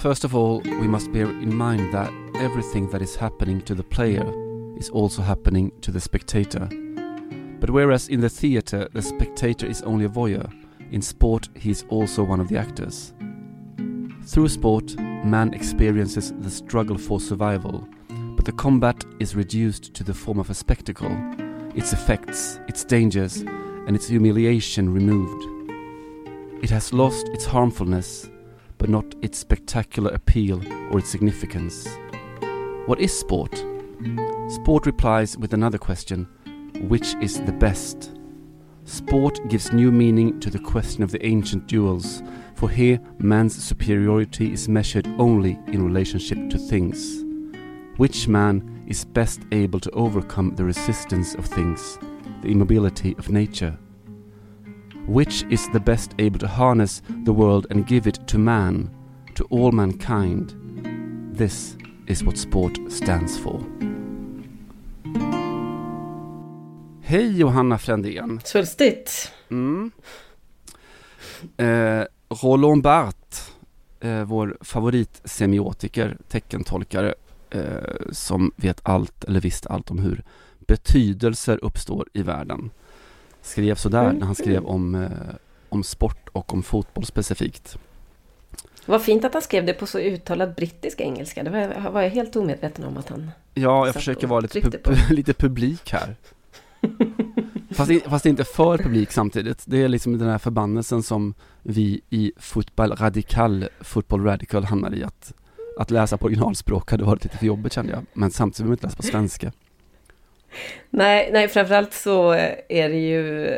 First of all, we must bear in mind that everything that is happening to the player is also happening to the spectator. But whereas in the theatre the spectator is only a voyeur, in sport he is also one of the actors. Through sport, man experiences the struggle for survival, but the combat is reduced to the form of a spectacle, its effects, its dangers, and its humiliation removed. It has lost its harmfulness, but not its spectacular appeal or its significance. What is sport? Sport replies with another question which is the best? Sport gives new meaning to the question of the ancient duels, for here man's superiority is measured only in relationship to things. Which man is best able to overcome the resistance of things, the immobility of nature? Which is the best able to harness the world and give it to man, to all mankind? This is what sport stands for. Hej Johanna Frändén. Svulstigt. Mm. Eh, Roland Barthes, eh, vår favoritsemiotiker, teckentolkare, eh, som vet allt eller visste allt om hur betydelser uppstår i världen. Skrev sådär Mm. när han skrev om, eh, om sport och om fotboll specifikt. Vad fint att han skrev det på så uttalad brittisk engelska. Det var, var jag helt omedveten om att han... Ja, jag försöker vara lite, pub- lite publik här. Fast, fast inte för publik samtidigt. Det är liksom den här förbannelsen som vi i Fotboll Radical, Football Radical hamnar i att, att läsa på originalspråk hade varit lite för jobbigt kände jag. Men samtidigt vill man inte läsa på svenska. Nej, nej, framförallt så är det ju...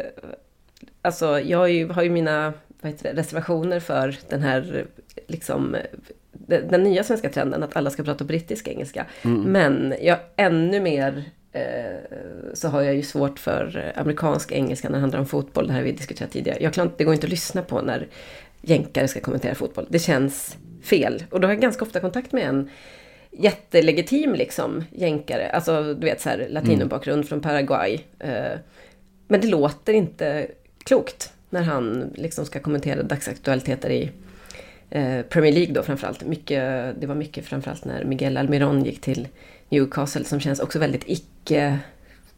Alltså, jag har ju, har ju mina det, reservationer för den här, liksom, den, den nya svenska trenden att alla ska prata brittisk engelska. Mm. Men jag ännu mer eh, så har jag ju svårt för amerikansk engelska när det handlar om fotboll. Det här vi diskuterat tidigare. Jag kan, det går inte att lyssna på när jänkare ska kommentera fotboll. Det känns fel. Och då har jag ganska ofta kontakt med en jättelegitim liksom jänkare. Alltså du vet så här latinobakgrund från Paraguay. Eh, men det låter inte klokt när han liksom ska kommentera dagsaktualiteter i eh, Premier League då framförallt. Mycket, det var mycket framförallt när Miguel Almiron gick till Newcastle som känns också väldigt icke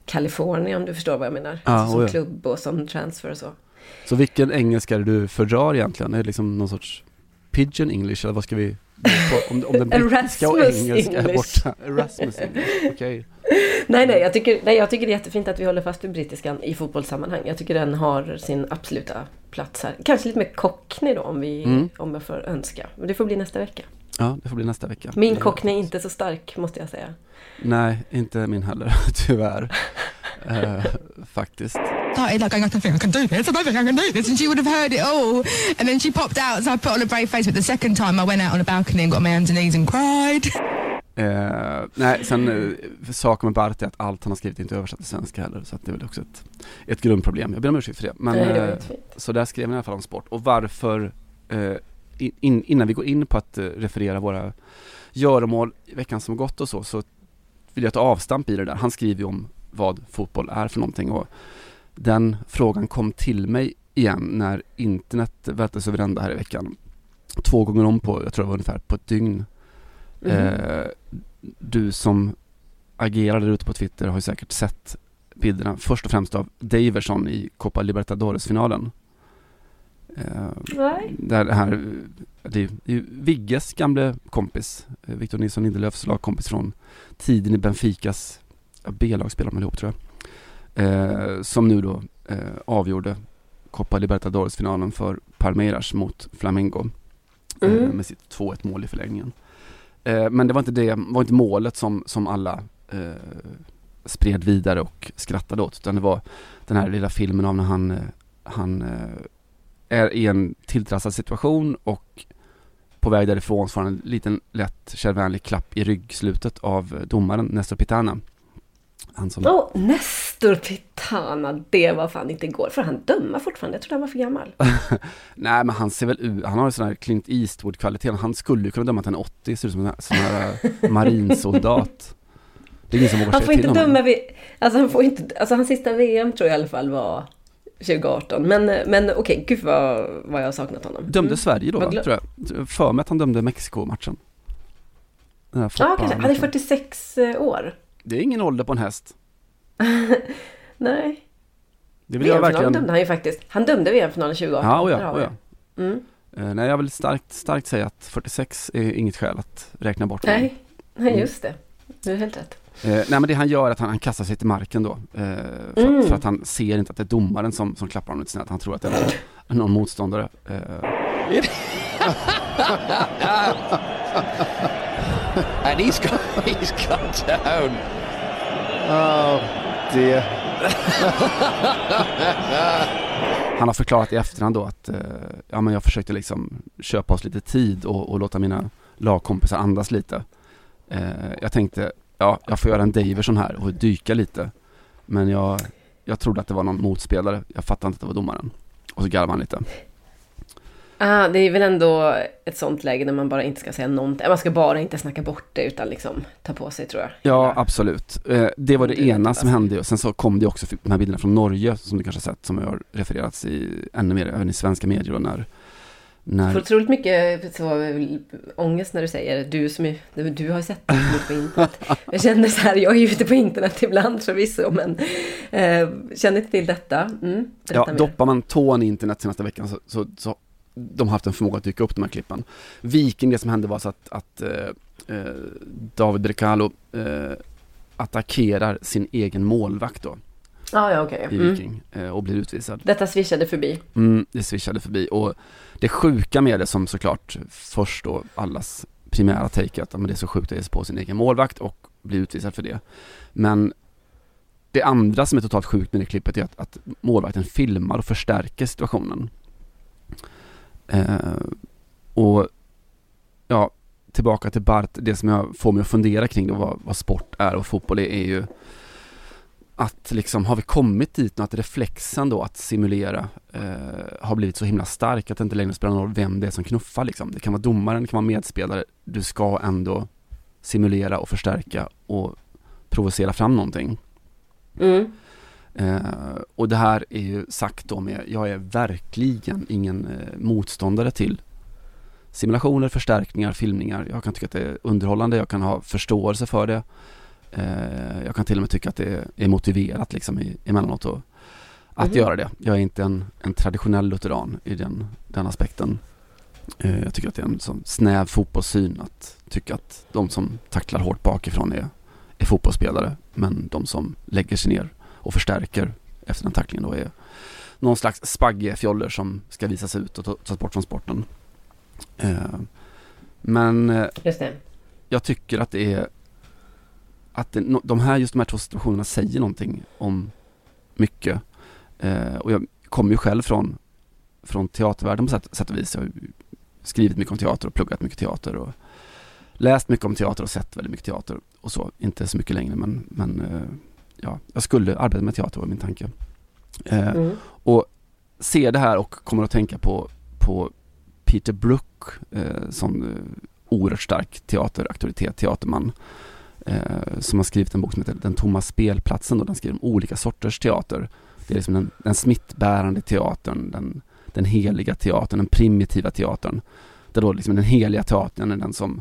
California om du förstår vad jag menar. Ja, alltså, som oja. klubb och som transfer och så. Så vilken engelska är det du fördrar egentligen? Är det liksom någon sorts pigeon english eller vad ska vi på? Om, om den brittiska och Erasmus engelska är borta. Erasmus English, okej. Nej, nej jag, tycker, nej, jag tycker det är jättefint att vi håller fast vid brittiskan i fotbollssammanhang. Jag tycker den har sin absoluta plats här. Kanske lite mer cockney då om, vi, Mm. om jag får önska. Men det får bli nästa vecka. Ja, det får bli nästa vecka. Min cockney är inte så stark måste jag säga. Nej, inte min heller, tyvärr. Eh, faktiskt. Started like going, I think I can do this, I don't think I can do this, and she would have heard it all. And then she popped out, so I put on a brave face. But the second time I went out on a balcony and got on my hands and knees and cried. Eh, nej, sen eh, saken med Bart är att allt han har skrivit är inte översatt till svenska heller, så att det är väl också ett, ett grundproblem. Jag ber om ursäkt för det. Men, nej, det eh, så där skrev han i alla fall om sport. Och varför, eh, in, innan vi går in på att eh, referera våra göromål i veckan som gått och så, så vill jag ta avstamp i det där. Han skriver ju om vad fotboll är för någonting och den frågan kom till mig igen när internet vältes över ända här i veckan. Två gånger om på, jag tror det var ungefär på ett dygn. Mhm. Eh, du som agerar där ute på Twitter har ju säkert sett bilderna först och främst av Daverson i Copa Libertadores-finalen. Eh, Nej. där det här, det är ju Vigges gamle kompis, eh, Victor Nilsson Lindelöfs lagkompis från tiden i Benficas B-lag spelade de ihop tror jag. Eh, som nu då eh, avgjorde Copa Libertadores-finalen för Palmeiras mot Flamengo. Mm. Eh, med sitt 2-1 mål i förlängningen. Eh, men det var inte det, var inte målet som, som alla eh, spred vidare och skrattade åt. Utan det var den här lilla filmen av när han, eh, han eh, är i en tilltrassad situation och på väg därifrån så får han en liten lätt kärvänlig klapp i ryggslutet av eh, domaren Nestor Pitana. Han som, Åh, Nestor Pitana, det var fan inte igår. Får han döma fortfarande? Jag trodde han var för gammal. nej men han ser väl ut, han har ju sån här Clint Eastwood-kvalitet. Han skulle ju kunna döma till en 80, ser ut som en sån här eh, marinsoldat. Det är ingen som vågar säga till honom. döma vid... Alltså han får inte... Alltså hans sista VM tror jag i alla fall var 2018. Men, men okej, gud vad, vad jag har saknat honom. Dömde Mm. Sverige då va, tror jag. För mig att han dömde Mexiko-matchen. Ja, kanske. Han är fotbollsmatchen. 46 år. Det är ingen ålder på en häst. Nej. Det vill jag verkligen... dömde han ju faktiskt. Han dömde VM-finalen 2018. Ja, oh Där ja, har oh vi ja. det. Mm. Eh, nej, jag vill starkt, starkt säga att 46 är inget skäl att räkna bort honom. Nej, nej Mm. just det. Du har helt rätt. Eh, nej men det han gör är att han, han kastar sig till marken då. Eh, för, Mm. för att han ser inte att det är domaren som, som klappar honom lite snett. Han tror att det är någon, någon motståndare. And he's got he's got down. Oh dear. han har förklarat i efterhand då att eh, ja, men jag försökte liksom köpa oss lite tid och, och låta mina lagkompisar andas lite. Eh, jag tänkte, ja, jag får göra en Daverson här och dyka lite. Men jag, jag trodde att det var någon motspelare. Jag fattade inte att det var domaren. Och så garvade han lite. Ah, det är väl ändå ett sånt läge när man bara inte ska säga någonting. Man ska bara inte snacka bort det utan liksom ta på sig tror jag. Ja, absolut. Eh, det var det Du vet ena som hände och sen så kom det också de här bilderna från Norge som du kanske har sett som har refererats i ännu mer, även i svenska medier då när, Får när otroligt mycket så, ångest när du säger du som är, du, har sett det på internet. Jag känner så här, jag är ju ute på internet ibland förvisso men eh, känner inte till detta. Mm, Ja, mer. doppar man tån i internet senaste veckan så, så, så de har haft en förmåga att dyka upp de här klippen. Viking, det som hände var så att, att eh, eh, David Brekalo eh, attackerar sin egen målvakt då Ah, ja, okej. i Mm. Viking eh, och blir utvisad. Detta swishade förbi. Mm, det swishade förbi och det sjuka med det som såklart först då allas primära take att men det är så sjukt att ge sig på sin egen målvakt och bli utvisad för det. Men det andra som är totalt sjukt med det klippet är att, att målvakten filmar och förstärker situationen. Eh, och ja, tillbaka till Bart, det som jag får mig att fundera kring då vad, vad sport är och fotboll är, är ju att liksom, har vi kommit dit nu att reflexen då att simulera eh, har blivit så himla stark att det inte längre spelar någon roll vem det är som knuffar liksom. Det kan vara domaren, det kan vara medspelare. Du ska ändå simulera och förstärka och provocera fram någonting. Mm. Eh, och det här är ju sagt då med, jag är verkligen ingen eh, motståndare till simulationer, förstärkningar, filmningar. Jag kan tycka att det är underhållande, jag kan ha förståelse för det. Eh, jag kan till och med tycka att det är motiverat liksom i, emellanåt och, att Mhm. göra det. Jag är inte en, en traditionell lutheran i den, den aspekten. Eh, jag tycker att det är en sån snäv fotbollssyn att tycka att de som tacklar hårt bakifrån är, är fotbollsspelare men de som lägger sig ner och förstärker efter den tacklingen då är någon slags spaggefjoller som ska visas ut och ta- tas bort från sporten. Eh, men eh, jag tycker att det är att det, de här, just de här två situationerna säger någonting om mycket. Eh, och jag kommer ju själv från, från teatervärlden på sätt, sätt och vis. Jag har skrivit mycket om teater och pluggat mycket teater och läst mycket om teater och sett väldigt mycket teater och så. Inte så mycket längre men, men ja, jag skulle arbeta med teater var min tanke. Eh, Mm. och ser det här och kommer att tänka på, på Peter Brook eh, som eh, oerhört stark teaterauktoritet, teaterman. Eh, som har skrivit en bok som heter Den tomma spelplatsen och den skriver om olika sorters teater. Det är liksom den, den smittbärande teatern, den, den heliga teatern, den primitiva teatern. Där då liksom den heliga teatern är den som,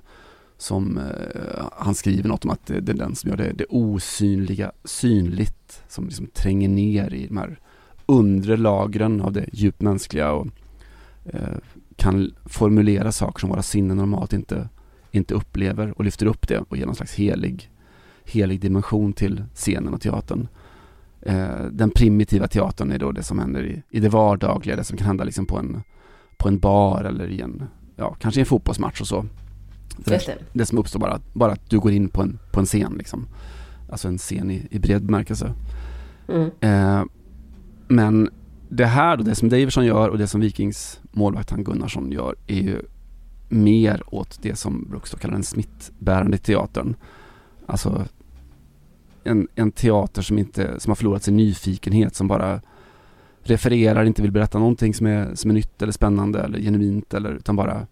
som eh, han skriver något om att det, det är den som gör det, det osynliga synligt, som liksom tränger ner i de här undre lagren av det djupt mänskliga och eh, kan formulera saker som våra sinnen normalt inte, inte upplever och lyfter upp det och ger någon slags helig, helig dimension till scenen och teatern. Eh, den primitiva teatern är då det som händer i, i det vardagliga, det som kan hända liksom på en, på en bar eller i en, ja, kanske i en fotbollsmatch och så. Det, det. som uppstår bara, bara att du går in på en, på en scen liksom. Alltså en scen i, i bred bemärkelse. Mm. Eh, men det här då, det som Davidson gör och det som Vikings målvakt han Gunnarsson gör är ju mer åt det som Brooks då kallar den smittbärande teatern. Alltså en, en teater som inte, som har förlorat sin nyfikenhet, som bara refererar, inte vill berätta någonting som är, som är nytt eller spännande eller genuint eller utan bara,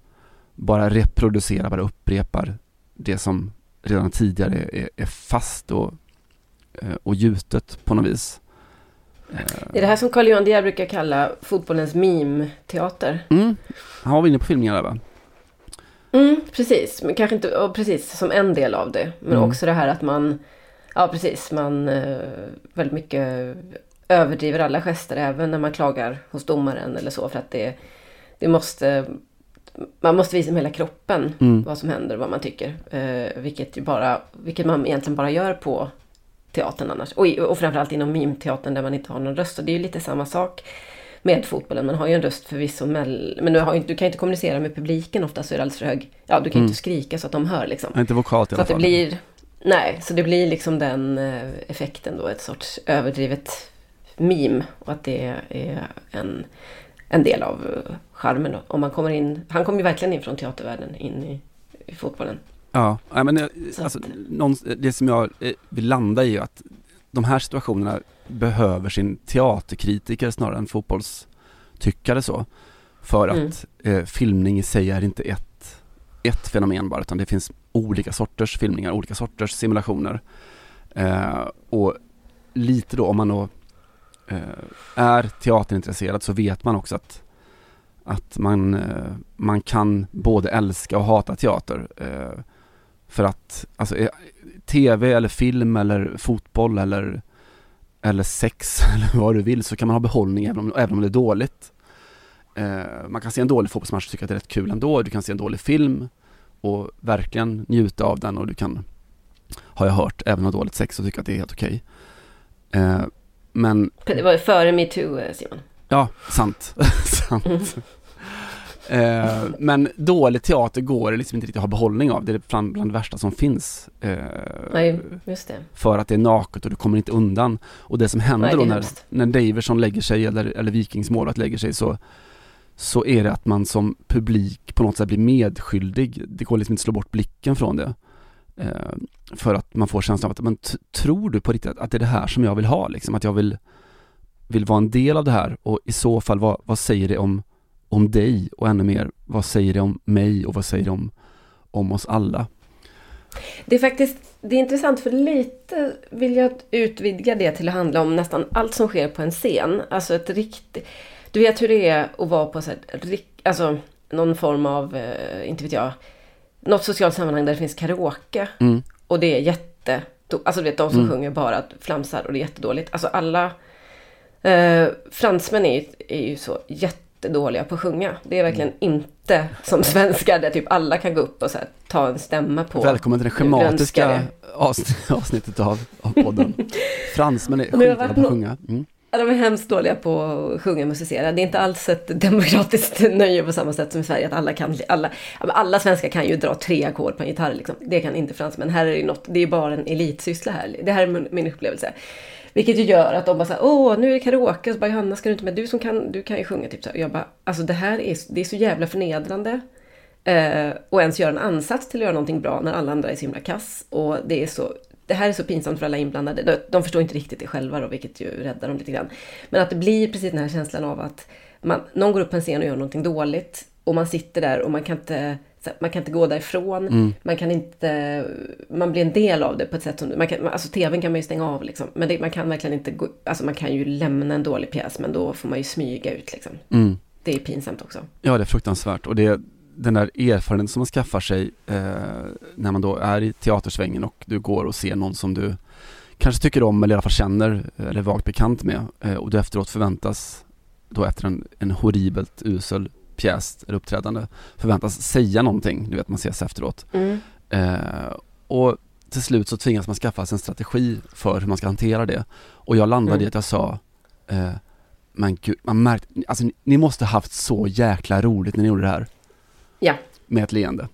bara reproducerar, bara upprepar det som redan tidigare är, är fast och, eh, och gjutet på något vis. Det är det här som Carl Johan De Geer brukar kalla fotbollens meme-teater. Mm. Han var inne på filmningar där va? Mm, precis, men kanske inte, precis som en del av det. Men Mm. också det här att man, ja precis, man eh, väldigt mycket överdriver alla gester även när man klagar hos domaren eller så för att det, det måste, man måste visa med hela kroppen Mm. vad som händer och vad man tycker. Eh, vilket, bara, vilket man egentligen bara gör på teatern annars. Och, och framförallt inom mimteatern där man inte har någon röst. Och det är ju lite samma sak med fotbollen. Man har ju en röst förvisso, men du, har du kan ju inte kommunicera med publiken ofta så är det alldeles för hög. Ja, du kan ju Mm. inte skrika så att de hör liksom. Inte vokalt i Så alla att det fall. blir, nej, så det blir liksom den eh, effekten då, ett sorts överdrivet meme. Och att det är en, en del av eh, charmen. Om man kommer in, han kommer ju verkligen in från teatervärlden in i, i fotbollen. Ja, men eh, Så alltså, någon, det som jag eh, vill landa i är att de här situationerna behöver sin teaterkritiker snarare än fotbollstyckare så. För Mm. att eh, filmning i sig är inte ett, ett fenomen bara, utan det finns olika sorters filmningar, olika sorters simulationer. Eh, och lite då, om man då eh, är teaterintresserad så vet man också att att man, eh, man kan både älska och hata teater. Eh, för att alltså, eh, tv eller film eller fotboll eller, eller sex eller vad du vill så kan man ha behållning även om, även om det är dåligt. Man kan se en dålig fotbollsmatch och tycka att det är rätt kul ändå. Du kan se en dålig film och verkligen njuta av den och du kan, har jag hört, även ha dåligt sex och tycka att det är helt okej. Okay. men Det var ju före metoo, Simon. Ja, sant. sant. Eh, men dålig teater går det liksom inte riktigt att ha behållning av. Det är bland, bland det värsta som finns. Eh, Nej, just det. för att det är naket och du kommer inte undan. Och det som händer Nej, det då är när, hemskt. när Daverson lägger sig eller, eller Vikings målvakt lägger sig så, så är det att man som publik på något sätt blir medskyldig. Det går liksom inte att slå bort blicken från det. Eh, för att man får känslan av att, men tror du på riktigt att, att det är det här som jag vill ha liksom? Att jag vill, vill vara en del av det här och i så fall vad, vad säger det om, om dig och ännu mer, vad säger det om mig och vad säger det om, om oss alla? Det är faktiskt det är intressant för lite vill jag utvidga det till att handla om nästan allt som sker på en scen. Alltså ett riktigt... Du vet hur det är att vara på så här, alltså, någon form av, eh, inte vet jag, något socialt sammanhang där det finns karaoke. Mm. Och det är jätte... Alltså du vet de som Mm. sjunger bara flamsar och det är jättedåligt. Alltså alla... Eh, fransmän är ju, är ju så jättedåliga på att sjunga. Det är verkligen Mm. inte som svenskar där typ alla kan gå upp och här, ta en stämma på. Välkommen till det schematiska avsnittet av, av podden. Fransmän är varit på att sjunga. Mm. Ja, de är hemskt dåliga på att sjunga och musicera. Det är inte alls ett demokratiskt nöje på samma sätt som i Sverige. Att alla, kan, alla, alla svenskar kan ju dra tre ackord på en gitarr. Liksom. Det kan inte fransmän. Här är det något, det är bara en elitsyssla här. Det här är min upplevelse. Vilket ju gör att de bara såhär, åh nu är det karaoke. Och så bara, Johanna ska du inte med? Du som kan, du kan ju sjunga typ så här. Och jag bara, alltså det här är, det är så jävla förnedrande. Eh, och ens göra en ansats till att göra någonting bra när alla andra är så himla kass. Och det är så, det här är så pinsamt för alla inblandade. De, de förstår inte riktigt det själva då, vilket ju räddar dem lite grann. Men att det blir precis den här känslan av att man, någon går upp på en scen och gör någonting dåligt. Och man sitter där och man kan inte, man kan inte gå därifrån. Man kan inte, man blir en del av det på ett sätt som, man kan, alltså tvn kan man ju stänga av liksom. Men det, man kan verkligen inte gå, alltså man kan ju lämna en dålig pjäs men då får man ju smyga ut liksom. Mm. Det är pinsamt också. Ja, det är fruktansvärt och det den där erfarenheten som man skaffar sig eh, när man då är i teatersvängen och du går och ser någon som du kanske tycker om eller i alla fall känner eller är vagt bekant med eh, och du efteråt förväntas då efter en, en horribelt usel pjäs eller uppträdande förväntas säga någonting, du vet man ses efteråt. Mm. Eh, och till slut så tvingas man skaffa sig en strategi för hur man ska hantera det. Och jag landade Mm. i att jag sa, eh, men gud, man märkte, alltså ni- ni måste haft så jäkla roligt när ni gjorde det här. Ja. Med ett leende.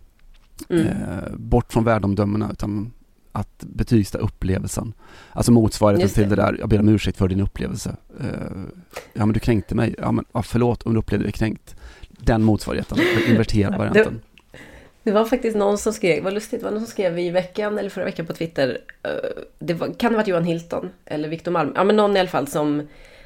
Mm. Eh, bort från värdeomdömena utan att betygsätta upplevelsen. Alltså motsvarigheten till det där, jag ber om ursäkt för din upplevelse. Eh, ja men du kränkte mig, ja men ja, förlåt om du upplevde dig kränkt. Den motsvarigheten, den inverterade varianten. Det var faktiskt någon som skrev, vad lustigt, det var någon som skrev i veckan eller förra veckan på Twitter. eh, Det var, kan det ha varit Johan Hilton eller Victor Malm? Ja men någon i alla fall som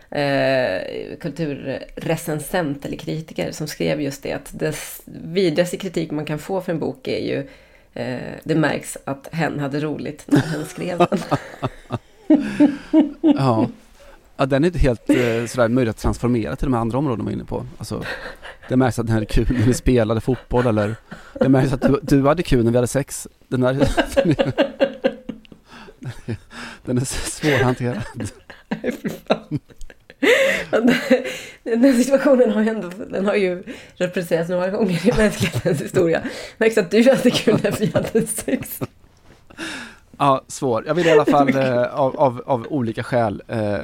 eh, kulturrecensent eller kritiker som skrev just det att det vidrigaste kritik man kan få för en bok är ju eh, det märks att hen hade roligt när hen skrev den. Ja ja, den är inte helt eh, sådär möjlig att transformera till de här andra områdena man är inne på. Alltså, det märks att den här är kul när vi spelade fotboll eller det märks att du, du hade kul när vi hade sex. Den där, den är, den är svårhanterad. Den- Den här situationen har ju ändå, den har ju representerats några gånger i mänsklighetens historia. Märks att du hade kul när vi hade sex. Ja, svår. Jag vill i alla fall eh, av, av, av olika skäl eh,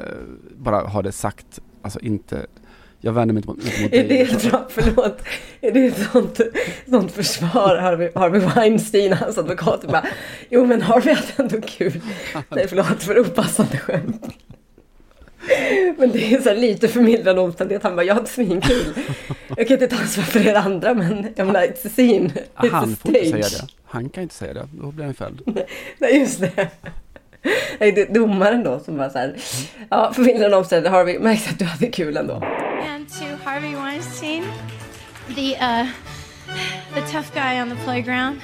bara ha det sagt. Alltså inte, jag vänder mig inte mot, inte mot Är det dig. ett bra, förlåt, är det ett sånt, sånt försvar Harvey, Harvey Weinstein, hans advokat, bara, jo men Harvey hade ändå kul. Nej förlåt för opassande skämt. Men det är så här lite förmildrande omständighet. Han bara, jag hade svinkul. Jag kan inte ta ansvar för er andra, men jag menar, it's a scene. It's Han a får inte säga det. Han kan inte säga det. Då blir han fälld. Nej, just det. Nej, det är domaren då som bara så här, ja, förmildrande omständigheter, Harvey, märks att du hade kul ändå. And to Harvey Weinstein, the uh, the tough guy on the playground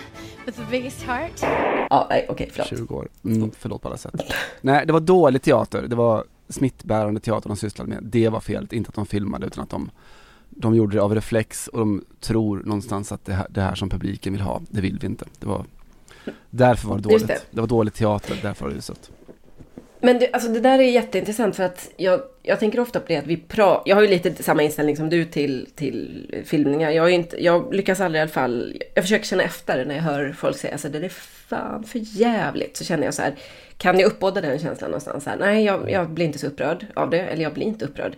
with the biggest heart. Ja, nej, okej, förlåt. 20 år. Mm, förlåt på alla sätt. Nej, det var dålig teater. Det var smittbärande teater de sysslade med. Det var felet. Inte att de filmade utan att de, de gjorde det av reflex och de tror någonstans att det här, det här som publiken vill ha, det vill vi inte. Det var, därför var det dåligt. Det. var dålig teater, därför var det uselt. Men det, alltså det där är jätteintressant för att jag, jag tänker ofta på det att vi pratar, jag har ju lite samma inställning som du till, till filmningar. Jag, är inte, jag lyckas aldrig i alla fall, jag försöker känna efter när jag hör folk säga alltså det är fan för jävligt. Så känner jag så här, kan jag uppbåda den känslan någonstans? Så här, nej, jag, jag blir inte så upprörd av det, eller jag blir inte upprörd.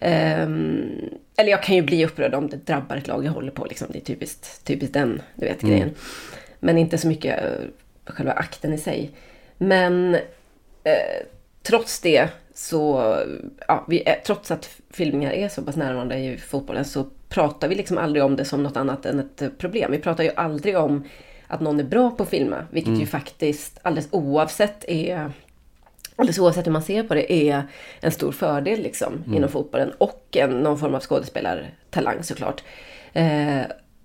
Ehm, eller jag kan ju bli upprörd om det drabbar ett lag jag håller på. Liksom. Det är typiskt, typiskt den du vet, Mm. grejen. Men inte så mycket eh, själva akten i sig. Men eh, trots det så, ja, vi är, trots att filmningar är så pass närvarande i fotbollen så pratar vi liksom aldrig om det som något annat än ett eh, problem. Vi pratar ju aldrig om att någon är bra på att filma, vilket ju faktiskt alldeles oavsett är alldeles oavsett hur man ser på det, är en stor fördel liksom, inom fotbollen. Och en, någon form av skådespelartalang såklart. Eh,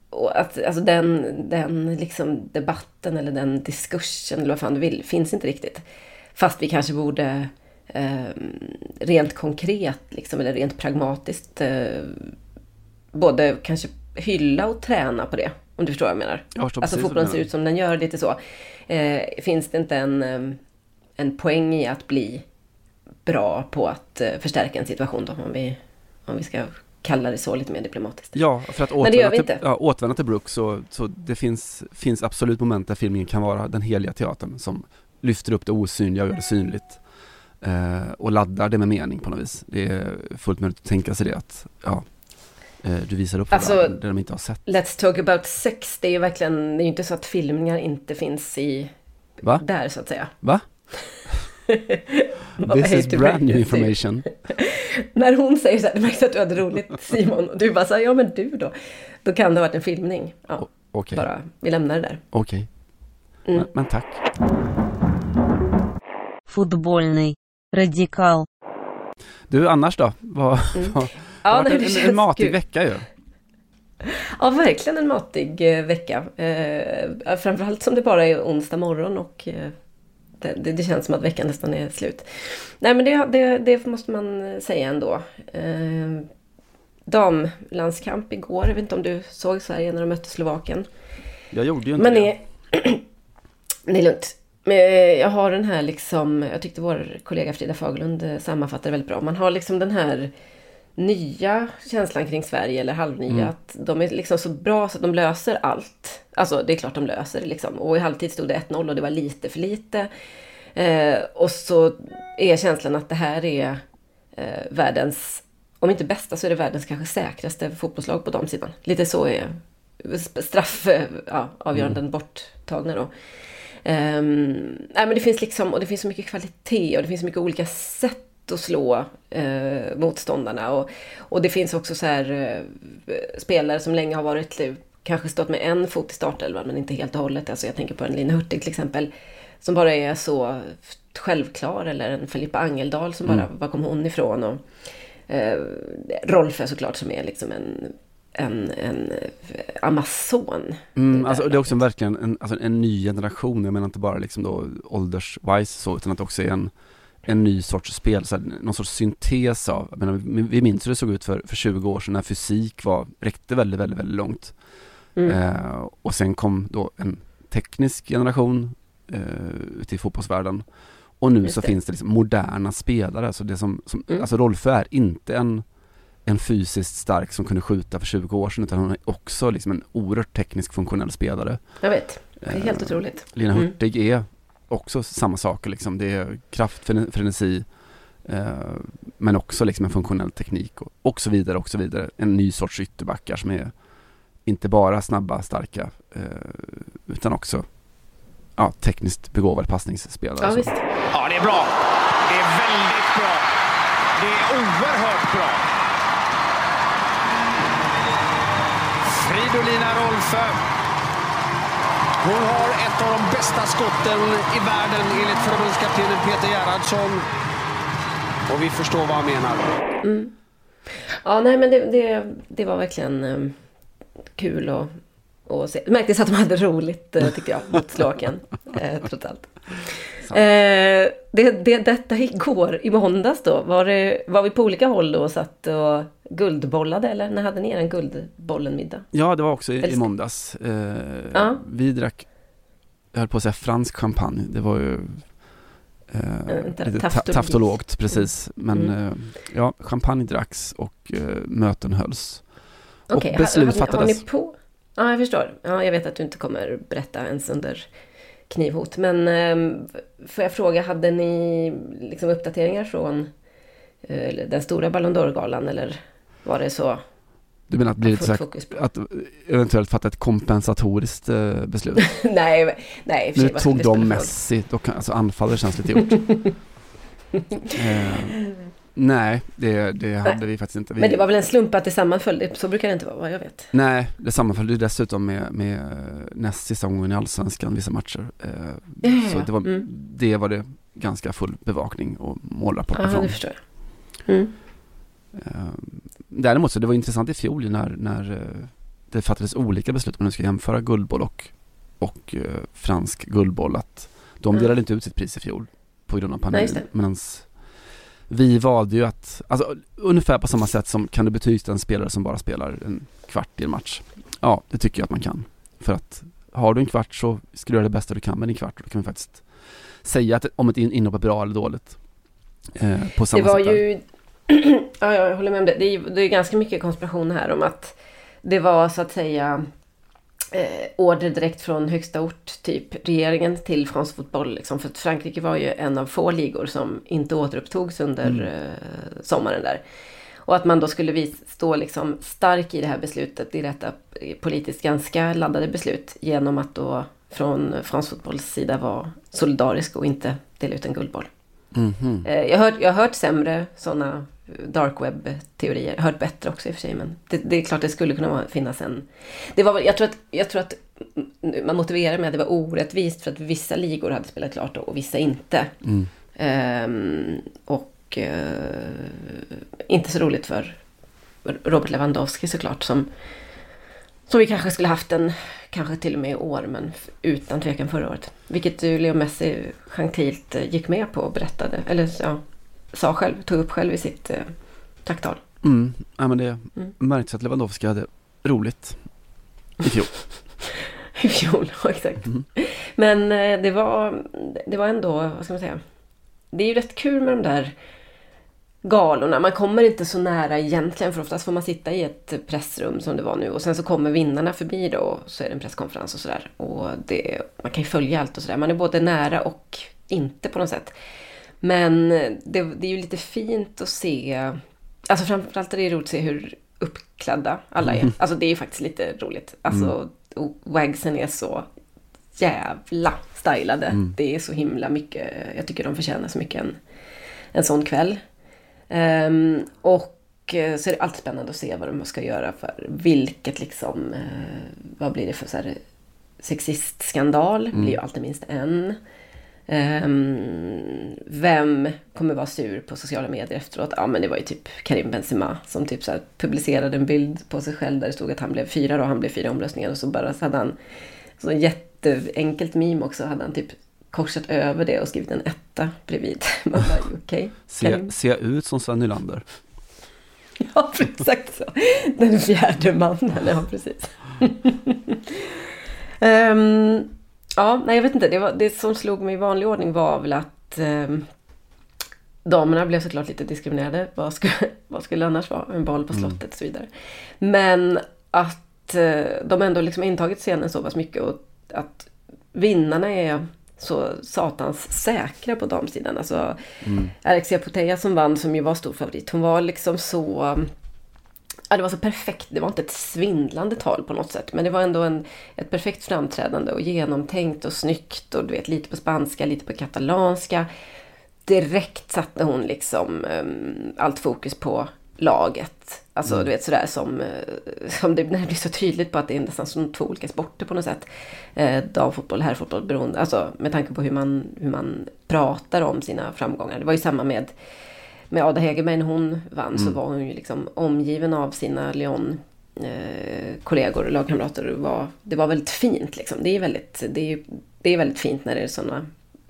och att, alltså den, den liksom debatten eller den diskursen, eller vad fan du vill, finns inte riktigt. Fast vi kanske borde eh, rent konkret, liksom, eller rent pragmatiskt, eh, både kanske hylla och träna på det. Om du förstår vad jag menar. Jag förstår Alltså precis fotbollen ser ut som den gör, lite så. Eh, finns det inte en, eh, en poäng i att bli bra på att eh, förstärka en situation då, om vi, om vi ska kalla det så lite mer diplomatiskt. Ja, för att återvända till, ja, återvända till Brooks så, så det finns, finns absolut moment där filmen kan vara den heliga teatern som lyfter upp det osynliga och gör det synligt. Eh, och laddar det med mening på något vis. Det är fullt möjligt att tänka sig det att ja, Eh, du visar upp för alltså, dem, de inte har sett. Let's talk about sex, det är ju verkligen, det är ju inte så att filmningar inte finns i, Va? där så att säga. Va? This is brand new information. När hon säger så här, det märks att du hade roligt Simon, och du bara så här, ja men du då, då kan det ha varit en filmning. Ja, o okay. bara, vi lämnar det där. Okej, okay. mm. men, men tack. Fotbollny, radikal. Du, annars då? Vad, mm det Ja, har varit nej, en, det en, matig kul. vecka ju. Ja, verkligen en matig eh, vecka. Eh, framförallt som det bara är onsdag morgon och eh, det, det, det känns som att veckan nästan är slut. Nej, men det, det, det måste man säga ändå. Eh, damlandskamp igår, jag vet inte om du såg Sverige när de mötte Slovakien. Jag gjorde ju inte Men det. det är lugnt. Men jag har den här liksom, jag tyckte vår kollega Frida Fagerlund eh, sammanfattade väldigt bra. Man har liksom den här nya känslan kring Sverige, eller halvnya, Mm. att de är liksom så bra så att de löser allt. Alltså det är klart de löser det liksom. Och i halvtid stod det 1-0 och det var lite för lite. Eh, och så är känslan att det här är eh, världens, om inte bästa så är det världens kanske säkraste fotbollslag på damsidan. Lite så är straff, eh, ja, avgöranden borttagna då. Ehm, nej men det finns liksom, och det finns så mycket kvalitet och det finns så mycket olika sätt att slå eh, motståndarna. Och, och det finns också så här eh, spelare som länge har varit, eh, kanske stått med en fot i startelvan men inte helt och hållet. Alltså jag tänker på en Lina Hurtig till exempel. Som bara är så självklar. Eller en Filippa Angeldal som bara, var kom hon ifrån? Och, eh, Rolfö såklart som är liksom en en, en eh, Amazon. Mm, där alltså, det är också verkligen en, alltså en ny generation, jag menar inte bara liksom då ålderswise så, utan att det också är en, en ny sorts spel, så här, någon sorts syntes av, jag menar, vi minns hur det såg ut för, för 20 år sedan när fysik var, räckte väldigt, väldigt, väldigt långt. Mm. Eh, och sen kom då en teknisk generation eh, i fotbollsvärlden. Och nu Just så det. finns det liksom moderna spelare, alltså det som, som Mm. alltså Rolfö är inte en en fysiskt stark som kunde skjuta för 20 år sedan utan hon är också liksom en oerhört teknisk funktionell spelare. Jag vet, det är helt Eh, otroligt. Lina Mm. Hurtig är också samma saker liksom. Det är kraft, frene- frenesi eh, men också liksom en funktionell teknik och, och så vidare och så vidare. En ny sorts ytterbackar som är inte bara snabba, starka eh, utan också ja, tekniskt begåvade passningsspelare. Ja, visst. Ja, det är bra. Det är väldigt bra. Det är oerhört bra. Fridolina Rolfö. Hon har ett av de bästa skotten i världen enligt förbundskaptenen Peter Gerhardsson. Och vi förstår vad han menar. Mm. Ja, nej men det, det, det var verkligen eh, kul att, att se. Det märktes att de hade roligt eh, tyckte jag mot Slovakien. Eh, trots allt. Eh, det, det, detta igår, i måndags då, var, det, var vi på olika håll då och satt och guldbollade eller när hade ni er guldbollen-middag? Ja, det var också i, i måndags. Eh, Ja. Vi drack, jag höll på att säga fransk champagne. Det var ju eh, inte, lite ta- taftologt, precis. Men Mm. eh, ja, champagne dracks och eh, möten hölls. Och beslut har, har, har ni på? Ja, jag förstår. Ja, jag vet att du inte kommer berätta ens under knivhot. Men eh, får jag fråga, hade ni liksom uppdateringar från eh, den stora Ballon d'Or-galan eller var det så? Du menar att blir lite att eventuellt fatta ett kompensatoriskt eh, beslut? nej, nej, nu tog de? Messi, då kan, alltså anfallare känns lite gjort. eh, nej, det, det hade vi faktiskt inte. Vi, Men det var väl en slump att det sammanföll? Så brukar det inte vara, vad jag vet. Nej, det sammanföll ju dessutom med, med eh, näst sista omgången i Allsvenskan, vissa matcher. Eh, Ja, så det var, Mm. det var det ganska full bevakning och målrapporter Ja, från. det förstår jag. Mm. Eh, däremot så det var intressant i fjol när, när det fattades olika beslut om man ska jämföra guldboll och, och fransk guldboll. Att de Mm. delade inte ut sitt pris i fjol på grund av Nej, pandemin. det. Vi valde ju att, alltså ungefär på samma sätt som kan du betygsätta en spelare som bara spelar en kvart i en match? Ja, det tycker jag att man kan. För att har du en kvart så ska du göra det bästa du kan med din kvart. Då kan vi faktiskt säga att, om ett in- inhopp är bra eller dåligt. Eh, på Det samma var sätt ju... ja, jag håller med om det. Det är, det är ganska mycket konspiration här om att det var så att säga eh, order direkt från högsta ort, typ regeringen till fransk fotboll. Liksom. För att Frankrike var ju en av få ligor som inte återupptogs under Mm. eh, sommaren där. Och att man då skulle stå liksom stark i det här beslutet, i detta politiskt ganska laddade beslut, genom att då från fransk fotbolls sida vara solidarisk och inte dela ut en guldboll. Mhm. Eh, Jag har, hört, jag har hört sämre sådana dark web-teorier. Hört bättre också i och för sig. Men det, det är klart det skulle kunna finnas en... Det var, jag, tror att, jag tror att man motiverar med att det var orättvist för att vissa ligor hade spelat klart och vissa inte. Mm. Ehm, och eh, inte så roligt för Robert Lewandowski såklart. Som, som vi kanske skulle haft en, kanske till och med i år, men utan tvekan förra året. Vilket ju Leo Messi gentilt eh, gick med på och berättade, eller ja, sa själv, tog upp själv i sitt eh, tacktal. Mm. Ja, men det Mm. märks att Lewandowski hade roligt i fjol. I fjol, ja, exakt. Mm. Men eh, det var, det var ändå, vad ska man säga, det är ju rätt kul med de där galorna. Man kommer inte så nära egentligen för oftast får man sitta i ett pressrum som det var nu och sen så kommer vinnarna förbi då och så är det en presskonferens och sådär. Och det, man kan ju följa allt och sådär. Man är både nära och inte på något sätt. Men det, det är ju lite fint att se, alltså framförallt är det roligt att se hur uppklädda alla är. Mm. Alltså det är ju faktiskt lite roligt. Alltså och wagsen är så jävla stylade. Mm. Det är så himla mycket, jag tycker de förtjänar så mycket en, en sån kväll. Ehm, och eh, så är det alltid spännande att se vad de ska göra för vilket liksom, eh, vad blir det för så här, sexistskandal? blir ju alltid minst en. Ehm, vem kommer vara sur på sociala medier efteråt? Ja men det var ju typ Karim Benzema som typ så publicerade en bild på sig själv där det stod att han blev fyra och han blev fyra omröstningar och så bara så hade han så en jätteenkelt meme också hade han typ korsat över det och skrivit en etta bredvid. Man bara okej. Ser, jag ut som Sven Nylander? Ja, exakt så. Den fjärde mannen, ja precis. Ehm, ja, nej jag vet inte. Det, var, det som slog mig i vanlig ordning var väl att um, damerna blev såklart lite diskriminerade. Vad skulle, vad skulle annars vara? En boll på slottet och så vidare. Men att eh, de ändå liksom intagit scenen så pass mycket och att vinnarna är så satans säkra på damsidan. Alltså Alexia Putellas som vann, som ju var stor favorit, hon var liksom så... Ja, det var så perfekt. Det var inte ett svindlande tal på något sätt. Men det var ändå en, ett perfekt framträdande och genomtänkt och snyggt. Och du vet, lite på spanska, lite på katalanska. Direkt satte hon liksom um, allt fokus på laget. Alltså du vet sådär som, eh, som det, när det blir så tydligt på att det är nästan som två olika sporter på något sätt. Eh, damfotboll, herrfotboll, beroende, alltså med tanke på hur man, hur man pratar om sina framgångar. Det var ju samma med, med Ada Hegerberg när hon vann så var hon ju liksom omgiven av sina Lyon eh, kollegor och lagkamrater. Det var, det var väldigt fint liksom. Det är väldigt, det är, det är väldigt fint när det är sådana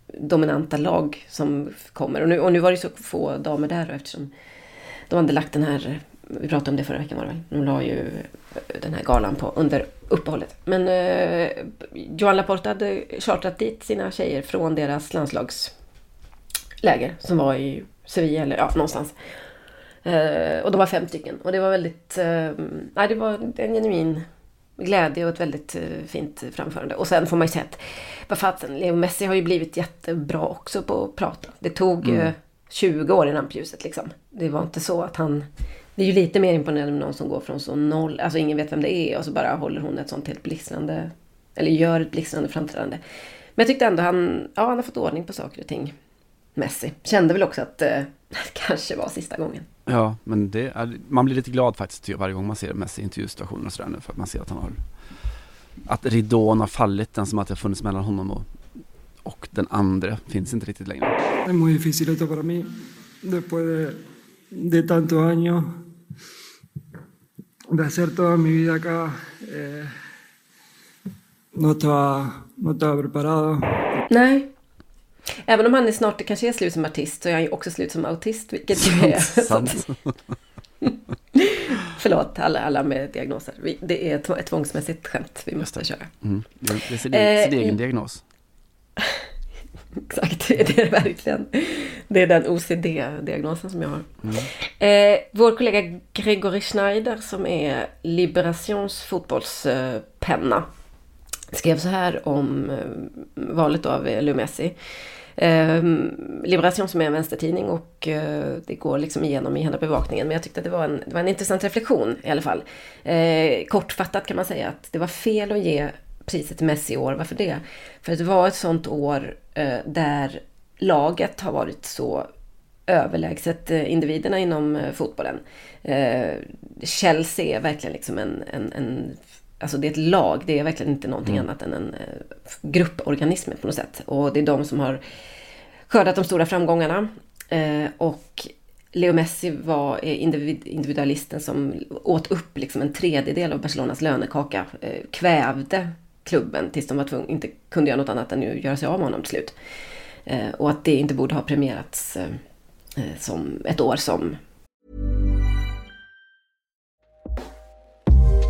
dominanta lag som kommer. Och nu, och nu var det så få damer där eftersom de hade lagt den här, vi pratade om det förra veckan var det väl, de la ju den här galan på under uppehållet. Men eh, Joan Laporta hade chartrat dit sina tjejer från deras landslagsläger som var i Sevilla eller ja, någonstans. Eh, och de var fem stycken och det var väldigt, eh, nej det var en genuin glädje och ett väldigt eh, fint framförande. Och sen får man ju säga att, vad fasen, Leo Messi har ju blivit jättebra också på att prata. Det tog mm. 20 år i rampljuset liksom. Det var inte så att han... Det är ju lite mer imponerande med någon som går från så noll, alltså ingen vet vem det är och så bara håller hon ett sånt helt blixtrande, eller gör ett blixtrande framträdande. Men jag tyckte ändå han, ja han har fått ordning på saker och ting. Messi. Kände väl också att eh, det kanske var sista gången. Ja, men det är, man blir lite glad faktiskt varje gång man ser Messi i intervjusituationer och sådär nu för att man ser att han har att ridån har fallit, den som att det har funnits mellan honom och, och den andra finns inte riktigt längre. Es muy difícil esto para mí, después de, de tantos años de hacer toda mi vida acá. Eh, no, estaba, no estaba preparado. Nej. Även om han är snart kanske är slut som artist så är han ju också slut som autist, vilket ju är... Sant. Förlåt alla, alla med diagnoser. Vi, det är ett tvångsmässigt skämt vi måste köra. Mm. Det är det sin, Eh, sin egen i- diagnos. Exakt, det är det verkligen. Det är den OCD-diagnosen som jag har. Eh, vår kollega Gregory Schneider som är Liberations fotbollspenna skrev så här om eh, valet av Leo Messi. Eh, Liberation som är en vänstertidning och eh, det går liksom igenom i hela bevakningen. Men jag tyckte att det var en, det var en intressant reflektion i alla fall. Eh, kortfattat kan man säga att det var fel att ge priset till Messi i år. Varför det? För att det var ett sånt år eh, där laget har varit så överlägset eh, individerna inom fotbollen. Chelsea är verkligen liksom en, en, en Alltså det är ett lag, det är verkligen inte någonting annat än en eh, grupporganism på något sätt. Och det är de som har skördat de stora framgångarna. Eh, och Leo Messi var eh, individ, individualisten som åt upp liksom en tredjedel av Barcelonas lönekaka. Kvävde klubben tills de var tvungna, inte kunde göra något annat än att göra sig av med honom till slut. Och att det inte borde ha premierats som ett år som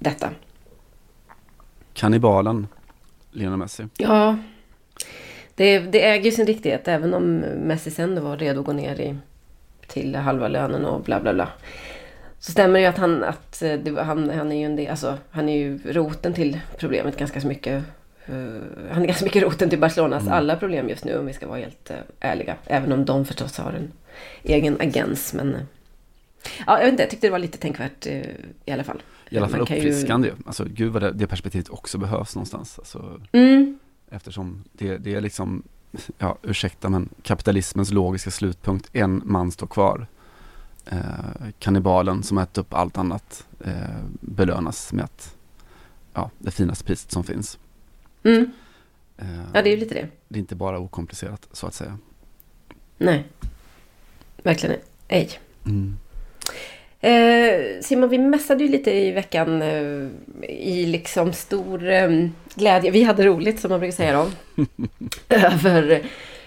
Detta. Kannibalen, Lionel Messi. Ja, det, det äger ju sin riktighet även om Messi sen var redo att gå ner i, till halva lönen och bla bla bla. Så stämmer det ju att han, att eh, det, han, han är ju en del, alltså, han är ju roten till problemet ganska så mycket. Uh, han är ganska mycket roten till Barcelonas Mm. alla problem just nu om vi ska vara helt uh, ärliga. Även om de förstås har en egen agens. Men uh, ja, jag vet inte, jag tyckte det var lite tänkvärt i alla fall. I alla fall uppfriskande ju. Alltså gud vad det, det perspektivet också behövs någonstans. Alltså, Mm. Eftersom det, det är liksom, ja ursäkta men kapitalismens logiska slutpunkt, en man står kvar. Eh, kannibalen som äter upp allt annat eh, belönas med att, ja, det finaste priset som finns. Mm. Eh, Ja, det är ju lite det. Det är inte bara okomplicerat så att säga. Nej, verkligen ej. Mm. Eh, Simon, vi mässade ju lite i veckan eh, i liksom stor eh, glädje. Vi hade roligt som man brukar säga då. över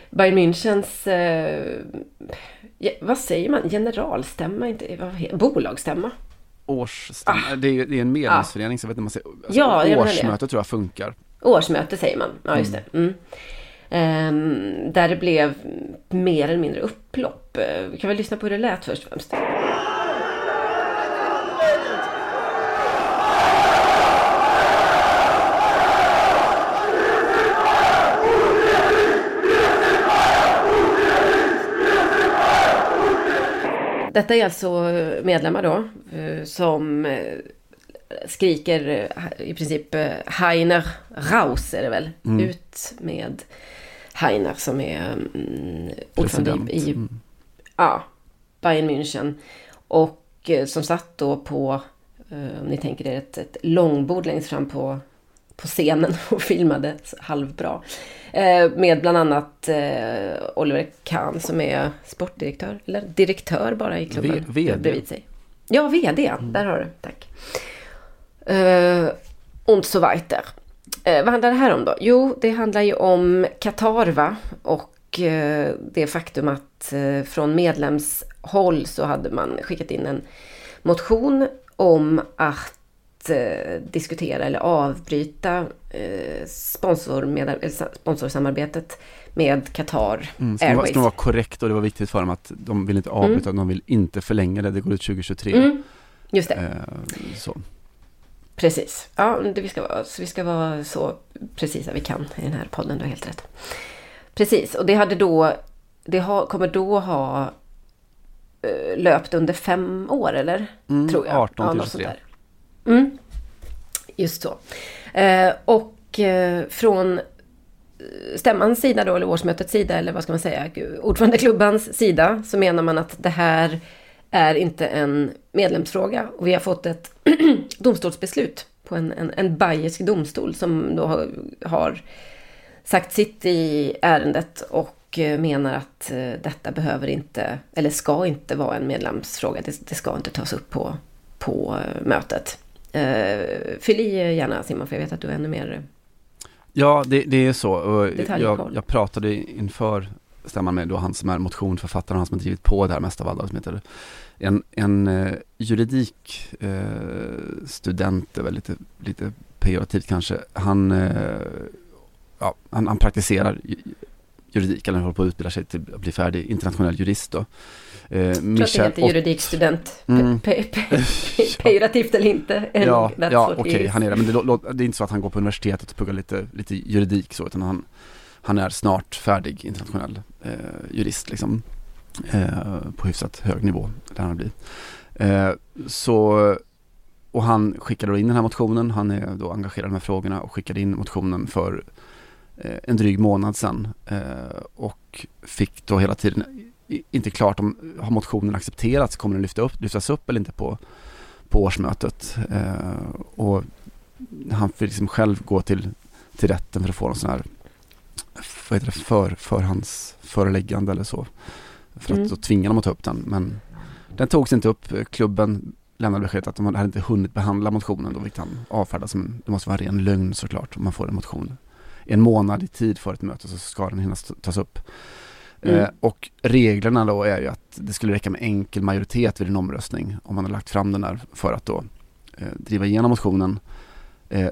Bayern Münchens, eh, vad säger man, generalstämma, inte, vad heter, bolagsstämma. Årsstämma, det, är, det är en medlemsförening så jag vet man säger, alltså, Ah. Ja, årsmöte tror jag funkar. Årsmöte säger man, ja just det. Mm. Ehm, där det blev mer eller mindre upplopp. Eh, Vi kan väl lyssna på hur det lät först och främst. Detta är alltså medlemmar då eh, som eh, skriker eh, i princip Heiner raus är det väl. Mm. Ut med Heiner som är mm, ordförande i, i Mm. ja, Bayern München. Och som satt då på, om ni tänker er ett, ett långbord längst fram på, på scenen och filmade halvbra. Eh, med bland annat eh, Oliver Kahn som är sportdirektör, eller direktör bara i klubben. V- VD. Bredvid sig. Ja, VD, där har du. Tack. Eh, und so weiter. Eh, vad handlar det här om då? Jo, det handlar ju om Qatar va? Och eh, det faktum att från medlemshåll så hade man skickat in en motion om att diskutera eller avbryta eh, eller sa- sponsorsamarbetet med Qatar Mm, ska, Airways. man vara korrekt och det var viktigt för dem att de vill inte avbryta, de vill inte förlänga det, det går ut 2023. Mm, just det. Eh, så. Precis. Ja, det, vi, ska vara, så vi ska vara så precisa vi kan i den här podden. Du har helt rätt. Precis, och det hade då... Det har, kommer då ha eh, löpt under fem år, eller? Mm, Tror jag. 18 till något sånt 23. där. Mm. Just så. Eh, och eh, från eh, stämmans sida då, eller årsmötets sida, eller vad ska man säga, ordförandeklubbans sida, så menar man att det här är inte en medlemsfråga. Och vi har fått ett domstolsbeslut på en, en, en bayersk domstol som då har, har sagt sitt i ärendet och eh, menar att eh, detta behöver inte, eller ska inte vara en medlemsfråga. Det, det ska inte tas upp på, på mötet. Eh, fyll i gärna Simon, för jag vet att du är ännu mer... Ja, det, det är så. Jag, jag pratade inför stämman med då han som är motionförfattare han som har drivit på det här mest av alla, som heter en, en eh, juridikstudent, eh, lite, lite pejorativt kanske. Han, eh, ja, han, han praktiserar ju- juridik, eller håller på att utbilda sig till att bli färdig internationell jurist då. Eh, Jag tror att det heter juridikstudent. Mm. Pe, pe, pe, pejorativt eller inte. Ja, ja okej, is. han är det. Men det, det är inte så att han går på universitetet och pluggar lite, lite juridik så, utan han, han är snart färdig internationell eh, jurist liksom. Eh, på hyfsat hög nivå, där han blir. Eh, så, och han skickade då in den här motionen, han är då engagerad i de här frågorna och skickade in motionen för eh, en dryg månad sedan. Eh, och fick då hela tiden inte klart om, har motionen accepterats, kommer den lyfta upp, lyftas upp eller inte på på årsmötet. Eh, och han fick liksom själv gå till, till rätten för att få någon sån här vad heter det, för, förhandsföreläggande eller så. För Mm. att då tvinga dem att ta upp den. Men den togs inte upp. Klubben lämnade beskedet att de hade inte hunnit behandla motionen. Då vilket han avfärdade som en, det måste vara en ren lögn såklart. Om man får en motion en månad i tid för ett möte så ska den hinna tas upp. Mm. Eh, och reglerna då är ju att det skulle räcka med enkel majoritet vid en omröstning om man har lagt fram den där för att då eh, driva igenom motionen. Eh,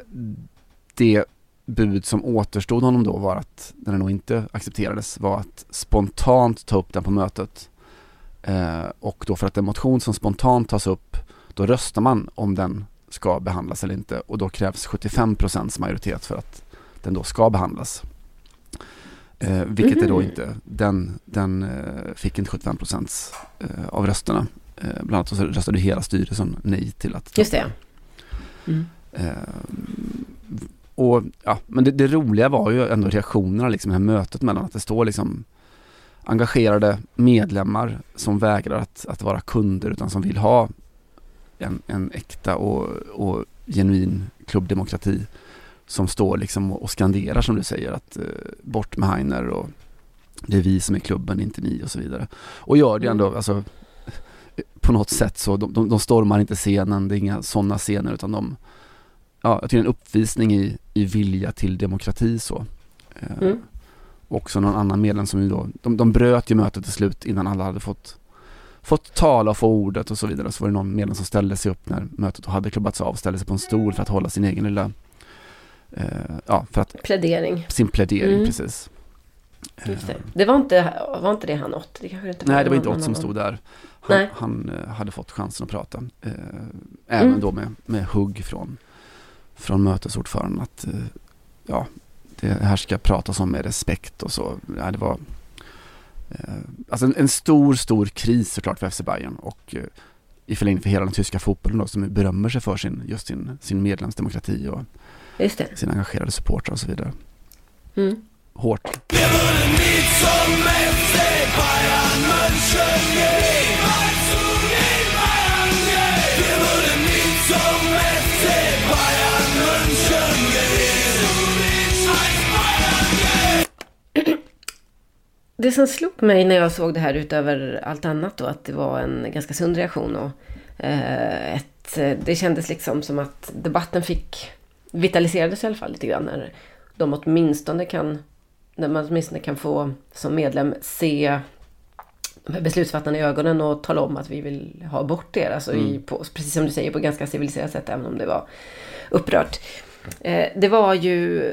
det bud som återstod honom då var att, när den nog inte accepterades, var att spontant ta upp den på mötet. Eh, och då för att en motion som spontant tas upp, då röstar man om den ska behandlas eller inte och då krävs 75% majoritet för att den då ska behandlas. Eh, vilket är då Mhm. inte, den, den eh, fick inte 75 eh, av rösterna. Eh, bland annat så röstade hela styrelsen nej till att Just det. Mm. Eh, och ja, men det, det roliga var ju ändå reaktionerna liksom, det här mötet mellan att det står liksom engagerade medlemmar som vägrar att, att vara kunder utan som vill ha en, en äkta och, och genuin klubbdemokrati som står liksom och, skanderar som du säger att eh, bort med Heiner och det är vi som är klubben, inte ni och så vidare. Och gör det ändå, alltså på något sätt så, de, de, de stormar inte scenen, det är inga sådana scener utan de, ja, jag tycker en uppvisning i, i vilja till demokrati så. Eh, Mm. Också någon annan medlem som ju då, de, de bröt ju mötet till slut innan alla hade fått fått tala och få ordet och så vidare. Så var det någon medlem som ställde sig upp när mötet hade klubbats av, ställde sig på en stol för att hålla sin egen lilla, ja, för att Plädering. sin plädering Mm. precis. Det. det var inte, var inte det han åt? Det kanske inte Nej, det var inte Ott som stod där. Han, han eh, hade fått chansen att prata. Eh, även Mm. då med, med hugg från, från mötesordföranden att eh, ja, det här ska pratas om med respekt och så. Ja, det var eh, alltså en, en stor, stor kris såklart för FC Bayern och eh, i förlängning för hela den tyska fotbollen då, som berömmer sig för sin, just sin, sin medlemsdemokrati och Just det. sina engagerade supportrar och så vidare. Mm. Hårt. Det som slog mig när jag såg det här utöver allt annat då, att det var en ganska sund reaktion och eh, ett, det kändes liksom som att debatten fick vitaliserades i alla fall lite grann när de åtminstone kan, när man åtminstone kan få som medlem se beslutsfattarna i ögonen och tala om att vi vill ha bort er. Alltså i, Mm. på, precis som du säger, på ganska civiliserat sätt, även om det var upprört. Eh, det var ju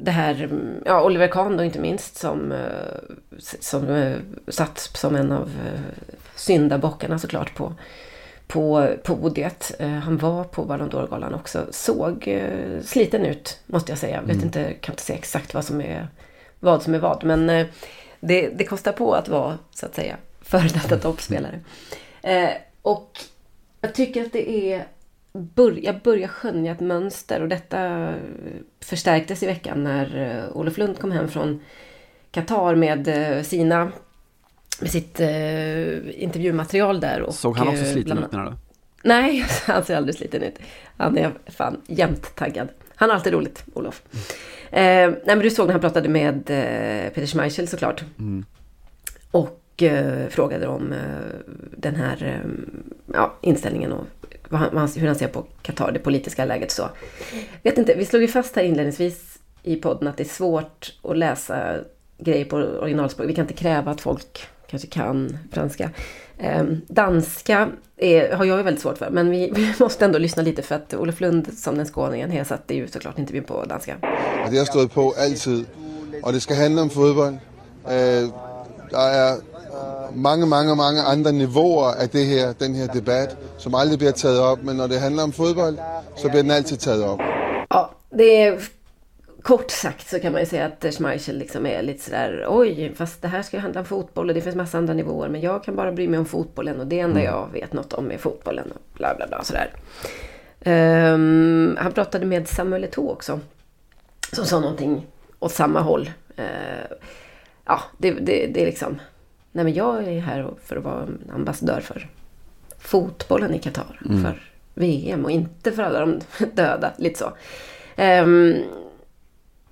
det här, mm, ja, Oliver Kahn då inte minst, som, eh, som eh, satt som en av eh, syndabockarna såklart på, på podiet. Eh, han var på Ballon d'Or-galan också. Såg eh, sliten ut, måste jag säga. Vet Mm. inte, kan inte säga exakt vad som är vad. Som är vad. Men eh, det, det kostar på att vara, så att säga, före detta toppspelare. Eh, och jag tycker att det är... Bör, jag börjar skönja ett mönster och detta förstärktes i veckan när Olof Lund kom hem från Qatar med sina med sitt eh, intervjumaterial där. Och, Såg han också eh, sliten ut menar du? Nej, han ser aldrig sliten ut. Han är fan jämt taggad. Han har alltid roligt, Olof. Eh, nej, men du såg när han pratade med eh, Peter Schmeichel såklart. Mm. Och eh, frågade om eh, den här eh, ja, inställningen och han, hur han ser på Qatar, det politiska läget så. Vet inte, vi slog ju fast här inledningsvis i podden att det är svårt att läsa grejer på originalspråk. Vi kan inte kräva att folk kanske kan franska. Eh, danska är, har jag ju väldigt svårt för, men vi, vi måste ändå lyssna lite för att Olof Lund som den skåningen här satte ju såklart intervjun på danska. Det har stået på altid. Og det skal handle om fodbold. Øh, der er mange, mange, mange andre niveauer af det her, den her debat, som aldrig bliver taget op. Men når det handler om fodbold, så bliver den altid taget op. Ja, det är kort sagt så kan man ju säga att Schmeichel liksom är lite sådär oj, fast det här ska ju handla om fotboll och det finns massa andra nivåer men jag kan bara bry mig om fotbollen och det enda Mm. jag vet något om är fotbollen och bla bla bla sådär. Ehm, han pratade med Samuel Eto'o också som sa någonting åt samma håll. Eh, ja, det, det, det är liksom nej men jag är här för att vara ambassadör för fotbollen i Qatar. Mm. För VM och inte för alla de döda. Lite så. Ehm,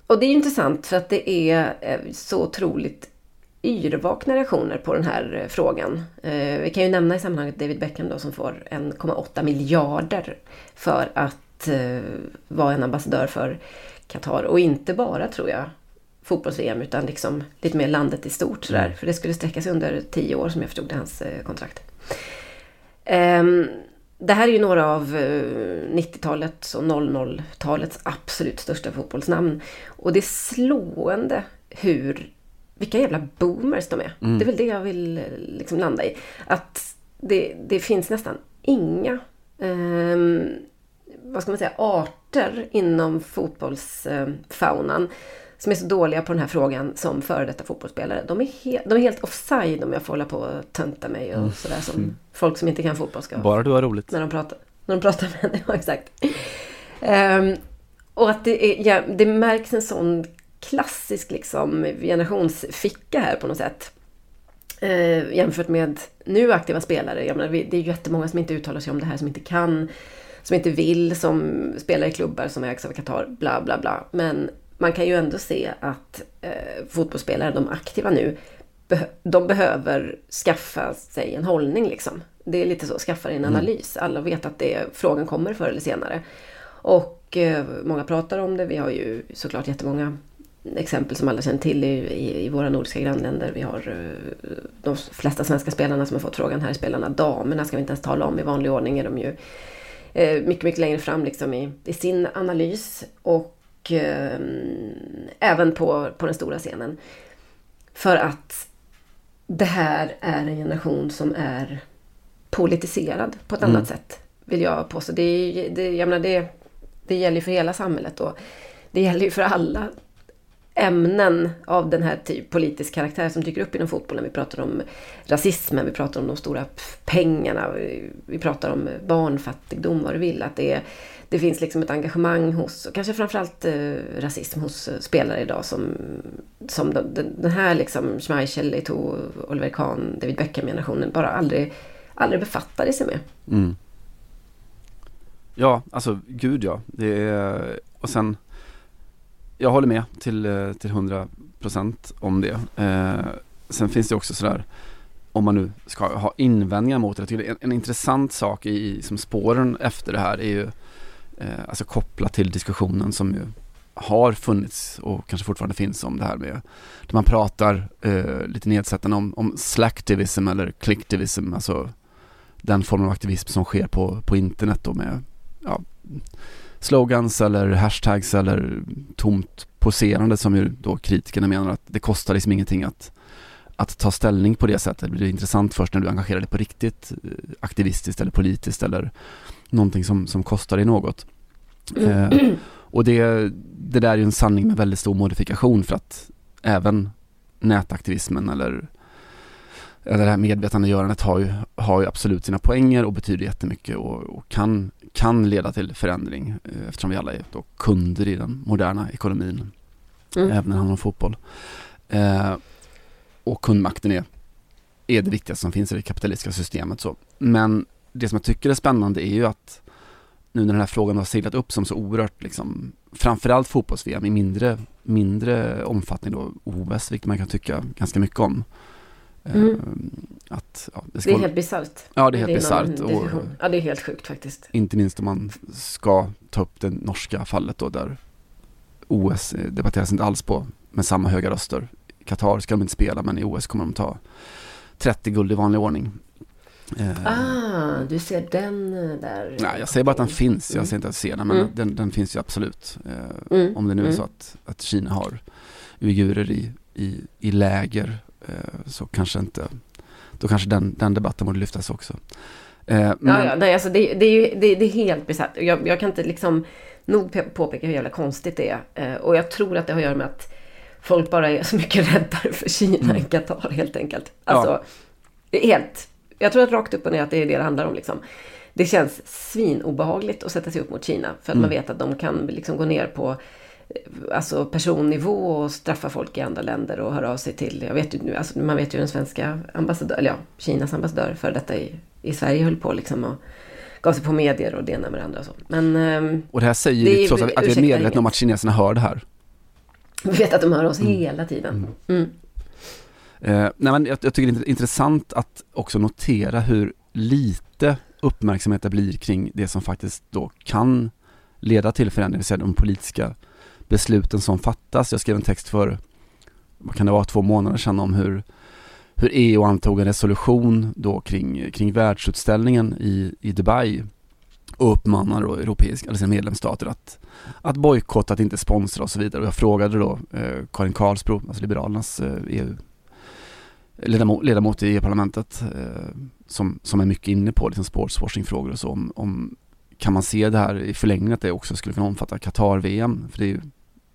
och det är intressant för att det är eh, så otroligt yrvakna reaktioner på den här eh, frågan. Eh, vi kan ju nämna i sammanhanget David Beckham då som får 1,8 miljarder för att vara en ambassadör för Qatar. Och inte bara tror jag fotbolls-VM utan liksom lite mer landet i stort sådär. Mm. För det skulle sträcka sig under 10 år som jag förstod det, hans kontrakt. Ehm, det här är ju några av eh, 90-talets och 00-talets absolut största fotbollsnamn. Och det är slående hur, vilka jävla boomers de är. Mm. Det är väl det jag vill eh, liksom landa i. Att det, det finns nästan inga, ehm, vad ska man säga, arter inom fotbollsfaunan som är så dåliga på den här frågan som före detta fotbollsspelare. De är, he- de är helt offside om jag får hålla på och tönta mig och Mm. sådär som Mm. folk som inte kan fotboll ska Bara du har roligt. när de pratar, när de pratar med henne. Ja, exakt. Ehm, och att det, är, ja, det märks en sån klassisk liksom, generationsficka här på något sätt. Eh, jämfört med nu aktiva spelare. Jag menar, det är jättemånga som inte uttalar sig om det här, som inte kan, som inte vill, som spelar i klubbar som ägs av Qatar, bla bla bla. Men man kan ju ändå se att eh, fotbollsspelare, de aktiva nu, de behöver skaffa sig en hållning liksom. Det är lite så, skaffa dig en Mm. analys. Alla vet att det, frågan kommer förr eller senare. Och eh, många pratar om det. Vi har ju såklart jättemånga exempel som alla känner till i, i, i våra nordiska grannländer. Vi har eh, de flesta svenska spelarna som har fått frågan här är spelarna. Damerna ska vi inte ens tala om. I vanlig ordning är de ju eh, mycket, mycket längre fram liksom i, i sin analys. Och eh, även på, på den stora scenen. För att det här är en generation som är politiserad på ett Mm. annat sätt. Vill jag påstå. Det, är- det, jag menar, det, det gäller ju för hela samhället och det gäller ju för alla ämnen av den här typ politisk karaktär som dyker upp inom fotbollen. Vi pratar om rasismen, vi pratar om de stora pengarna, vi, pratar om barnfattigdom, vad du vill. Att det, det finns liksom ett engagemang hos, och kanske framförallt eh, rasism hos eh, spelare idag som, som de, den, den här liksom Schmeichel, Eto'o, Oliver Kahn, David Beckham-generationen bara aldrig, aldrig befattade sig med. Mm. Ja, alltså gud ja. Det är, och sen, jag håller med till, eh, till 100% om det. Eh, sen finns det också sådär, om man nu ska ha invändningar mot det. En, en intressant sak i som spåren efter det här är ju Eh, alltså kopplat till diskussionen som ju har funnits och kanske fortfarande finns om det här med där man pratar eh, lite nedsättande om, om slacktivism eller clicktivism, alltså den formen av aktivism som sker på, på internet då med ja, slogans eller hashtags eller tomt poserande som ju då kritikerna menar att det kostar liksom ingenting att, att ta ställning på det sättet. Det blir intressant först när du engagerar dig på riktigt eh, aktivistiskt eller politiskt eller någonting som, som kostar dig något. Eh, och det, det där är ju en sanning med väldigt stor modifikation för att även nätaktivismen eller eller det här medvetandegörandet har ju, har ju absolut sina poänger och betyder jättemycket och, och kan, kan leda till förändring eh, eftersom vi alla är då kunder i den moderna ekonomin. Mm. Även när det handlar om fotboll. Eh, och kundmakten är, är det viktigaste som finns i det kapitalistiska systemet. Så. Men det som jag tycker är spännande är ju att nu när den här frågan har seglat upp som så oerhört, liksom, framförallt fotbolls-VM i mindre, mindre omfattning då OS, vilket man kan tycka ganska mycket om. Mm. Att, ja, Det ska är vara- helt bisarrt. Ja, det är helt bisarrt. Och. Ja, det är helt sjukt faktiskt. inte minst om man ska ta upp det norska fallet då där OS eh, debatteras inte alls på med samma höga röster. Qatar ska de inte spela men i OS kommer de ta 30 guld i vanlig ordning. Eh, Ah, du ser den eh, där. Nej, jag säger bara att den finns. Jag Mm. säger inte att jag ser den, men Mm. den, den finns ju absolut. Eh, Mm, Om det nu är mm. så att, att Kina har uigurer i, i, i läger så kanske inte, då kanske den, den debatten borde lyftas också. Men, Ja, ja, nej, alltså det, det är ju det, det är helt bisarrt. Jag, jag kan inte liksom nog pe- påpeka hur jävla konstigt det är. Och jag tror att det har att göra med att folk bara är så mycket räddare för Kina Mm. än Qatar helt enkelt. Alltså, det är helt... Jag tror att rakt upp och ner att det är det det handlar om liksom. Det känns svinobehagligt att sätta sig upp mot Kina. För att man Mm. vet att de kan liksom gå ner på eh, alltså personnivå och straffa folk i andra länder och höra av sig till, jag vet ju nu, alltså man vet ju den svenska ambassadör, eller ja, Kinas ambassadör för detta i, i Sverige höll på liksom och gav sig på medier och det ena med det andra och så. Men... ehm, och det här säger det vi trots att, att vi är medvetna om att kineserna hör det här. Vi vet att de hör oss mm. hela tiden. Mm. Eh, nej, men jag, jag, tycker det är intressant att också notera hur lite uppmärksamhet det blir kring det som faktiskt då kan leda till förändring, det vill säga de politiska besluten som fattas. Jag skrev en text för, vad kan det vara, två månader sedan om hur, hur EU antog en resolution då kring, kring världsutställningen i, i Dubai och uppmanar då europeiska, eller sina medlemsstater att, att bojkotta, att inte sponsra och så vidare. Och jag frågade då eh, Karin Karlsbro, alltså Liberalernas eh, EU ledamot, ledamot i EU-parlamentet eh, som, som är mycket inne på liksom sportswashing-frågor och så om, om kan man se det här i förlängningen att det också skulle kunna omfatta Qatar-VM? För det är ju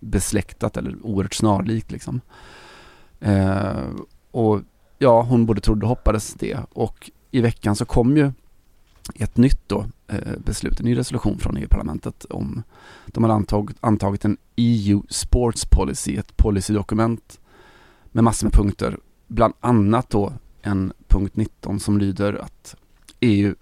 besläktat eller oerhört snarlikt liksom. Eh, och ja, hon både trodde och hoppades det. Och i veckan så kom ju ett nytt då, eh, beslut, en ny resolution från EU-parlamentet om de har antagit, antagit en EU Sports Policy, ett policydokument med massor med punkter. Bland annat då en punkt 19 som lyder att EU